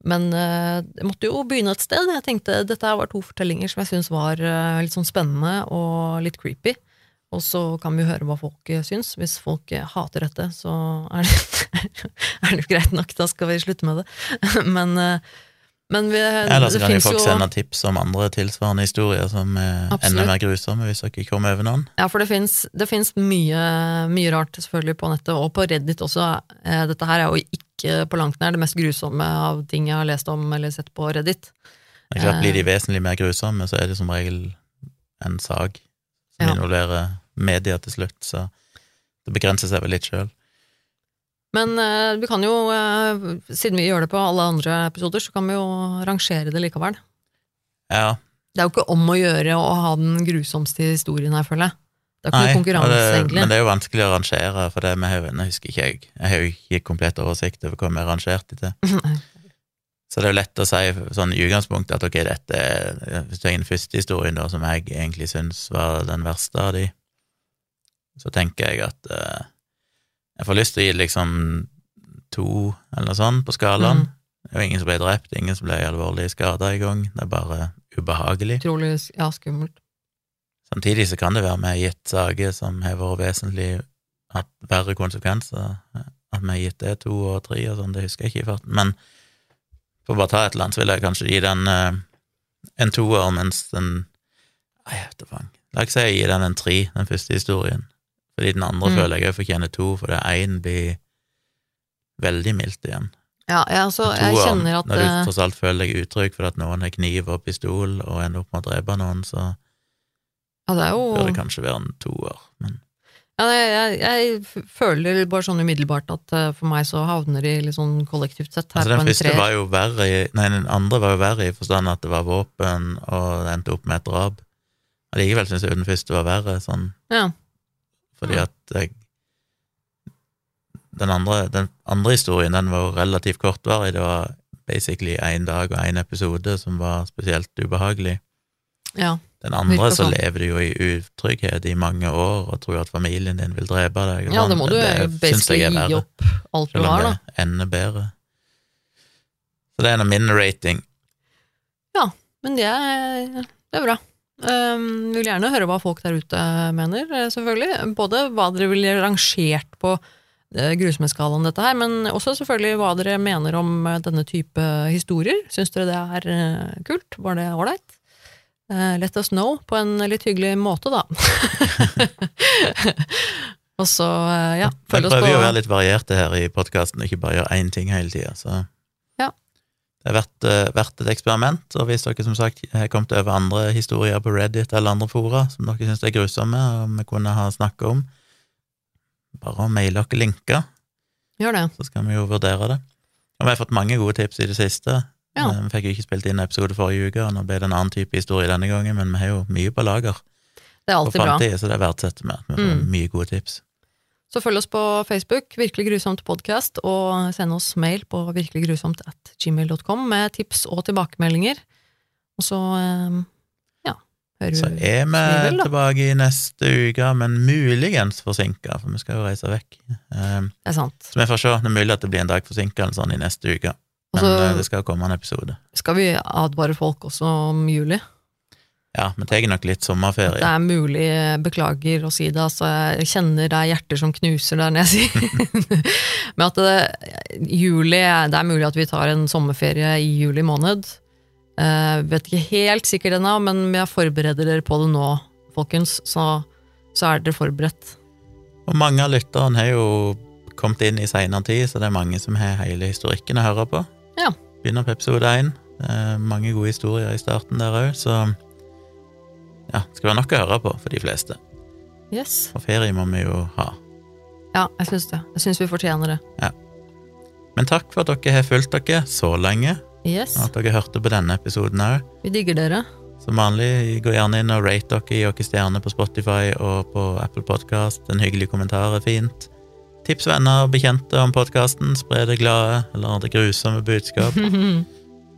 Speaker 2: Men eh, jeg måtte jo begynne et sted. Jeg tenkte Dette var to fortellinger som jeg syntes var eh, litt sånn spennende og litt creepy. Og så kan vi høre hva folk eh, syns. Hvis folk hater dette, så er det, er det jo greit nok. Da skal vi slutte med det. Men, men vi,
Speaker 1: Eller så
Speaker 2: det
Speaker 1: kan jo folk
Speaker 2: jo
Speaker 1: sende tips om andre tilsvarende historier som er
Speaker 2: Absolutt.
Speaker 1: enda mer grusomme, hvis dere kommer over noen.
Speaker 2: Ja, for det fins mye, mye rart selvfølgelig på nettet, og på Reddit også. Eh, Dette her er jo ikke på langt nær det mest grusomme av ting jeg har lest om eller sett på Reddit.
Speaker 1: Det er klart, Blir de
Speaker 2: Eh.
Speaker 1: vesentlig mer grusomme, så er det som regel en sak som
Speaker 2: Ja.
Speaker 1: involverer media til slutt, så det begrenser seg vel litt sjøl.
Speaker 2: Men eh, vi kan jo, eh, siden vi gjør det på alle andre episoder, så kan vi jo rangere det likevel.
Speaker 1: Ja,
Speaker 2: Det er jo ikke om å gjøre å ha den grusomste historien her, føler jeg. Det er ikke
Speaker 1: Nei,
Speaker 2: noe konkurranse,
Speaker 1: det,
Speaker 2: egentlig.
Speaker 1: men det er jo vanskelig å rangere, for det med Nå husker ikke jeg. Jeg har jo ikke komplett oversikt over hva vi har rangert det til. Så det er jo lett å si sånn i utgangspunktet at ok, dette er Hvis du tar den første historien, da, som jeg egentlig syns var den verste av de, så tenker jeg at eh, jeg får lyst til å gi liksom to, eller sånt, på skalaen.
Speaker 2: Mm.
Speaker 1: Det er jo ingen som ble drept, ingen som ble alvorlig skada gang. Det er bare ubehagelig.
Speaker 2: Utrolig ja, skummelt.
Speaker 1: Samtidig så kan det være vi har gitt saker som har vært vesentlig hatt verre konsekvenser. At vi har gitt det to og tre og sånn, det husker jeg ikke i farten. Men for å bare ta et eller annet, så vil jeg kanskje gi den eh, en toer, mens den Nei, jeg vet da faen. La oss si jeg gir den en tre, den første historien. Fordi den andre
Speaker 2: Mm.
Speaker 1: føler jeg òg fortjener to, for det én blir veldig mildt igjen.
Speaker 2: Ja, altså, jeg
Speaker 1: Toeren,
Speaker 2: kjenner at
Speaker 1: Når du
Speaker 2: eh,
Speaker 1: tross alt føler deg utrygg for at noen har kniv og pistol og ender opp med å drepe noen, så
Speaker 2: ja, det er jo
Speaker 1: bør det kanskje være en toer. Men
Speaker 2: Ja, jeg, jeg, jeg føler bare sånn umiddelbart at eh, for meg så havner de litt sånn kollektivt sett her
Speaker 1: altså,
Speaker 2: på en treer.
Speaker 1: var jo verre i Nei, den andre var jo verre i forstand at det var våpen, og det endte opp med et drap. Allikevel syns jeg den første var verre, sånn
Speaker 2: Ja.
Speaker 1: Fordi at jeg den andre, den andre historien den var jo relativt kortvarig. Det var basically én dag og én episode som var spesielt ubehagelig.
Speaker 2: ja.
Speaker 1: Den andre så
Speaker 2: sånn.
Speaker 1: lever du jo i utrygghet i mange år og tror at familien din vil drepe deg.
Speaker 2: ja,
Speaker 1: det
Speaker 2: da må du
Speaker 1: Det
Speaker 2: basically gi opp alt du
Speaker 1: Selv om
Speaker 2: har, da.
Speaker 1: det ender bedre. Så det er en av min rating.
Speaker 2: Ja, Men det er, det er bra. Um, vil gjerne høre hva folk der ute mener, eh, selvfølgelig. Både hva dere ville rangert på eh, grusomhetsskalaen dette her, men også selvfølgelig hva dere mener om eh, denne type historier. Syns dere det er kult? Var det ålreit? Uh, let us know på en litt hyggelig måte, da. Og så, ja, følg oss
Speaker 1: prøver jo å være litt varierte her i podkasten, ikke bare gjøre én ting hele tida. Så. Det har vært, verdt, et eksperiment. Og hvis dere som sagt har kommet over andre historier på Reddit eller andre fora som dere syns er grusomme, og vi kunne ha snakka om, bare å maile dere linker,
Speaker 2: Gjør det.
Speaker 1: så skal vi jo vurdere det. Og vi har fått mange gode tips i det siste.
Speaker 2: Ja.
Speaker 1: Eh, Vi fikk jo ikke spilt inn episode forrige uke, og nå ble det en annen type historie denne gangen, men vi har jo mye på lager
Speaker 2: Det er alltid bra.
Speaker 1: så det verdsetter vi. Vi får
Speaker 2: Mm.
Speaker 1: mye gode tips.
Speaker 2: Så følg oss på Facebook, Virkelig grusomt podkast, og send oss mail på virkeliggrusomt at gmail.com med tips og tilbakemeldinger. Og så, eh, ja hører vi Så
Speaker 1: er vi
Speaker 2: vel,
Speaker 1: tilbake i neste uke, men muligens forsinka, for vi skal jo reise vekk. Um,
Speaker 2: Det er sant.
Speaker 1: Så vi får se. Det er mulig at det blir en dag forsinka eller sånn i neste uke. Men
Speaker 2: så
Speaker 1: eh, det skal komme en episode.
Speaker 2: skal vi advare folk også om juli.
Speaker 1: Ja, vi tar nok litt sommerferie.
Speaker 2: Det er mulig, beklager å si det, altså jeg kjenner det er hjerter som knuser der nede, jeg sier Men at det, juli, det er mulig at vi tar en sommerferie i juli måned. Uh, vet ikke helt sikkert ennå, men jeg forbereder dere på det nå, folkens, så, så er dere forberedt.
Speaker 1: Og mange av lytterne har jo kommet inn i seinere tid, så det er mange som har hele historikken å høre på.
Speaker 2: Ja.
Speaker 1: Begynner på episode én. Mange gode historier i starten der òg, så ja, det skal være nok å høre på for de fleste.
Speaker 2: Yes.
Speaker 1: Og ferie må vi jo ha.
Speaker 2: Ja, jeg syns det. Jeg syns vi fortjener det. Ja.
Speaker 1: Men takk for at dere har fulgt dere så lenge,
Speaker 2: Yes.
Speaker 1: og at dere hørte på denne episoden òg.
Speaker 2: Vi digger dere.
Speaker 1: Som vanlig, gå gjerne inn og rate dere, gi dere stjerner på Spotify og på Apple Podcast. En hyggelig kommentar er fint. Tips venner og bekjente om podkasten, spre det glade eller det grusomme budskap.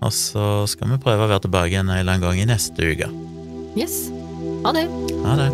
Speaker 1: Og så skal vi prøve å være tilbake en eller annen gang i neste uke.
Speaker 2: yes. Ha det.
Speaker 1: Ha det.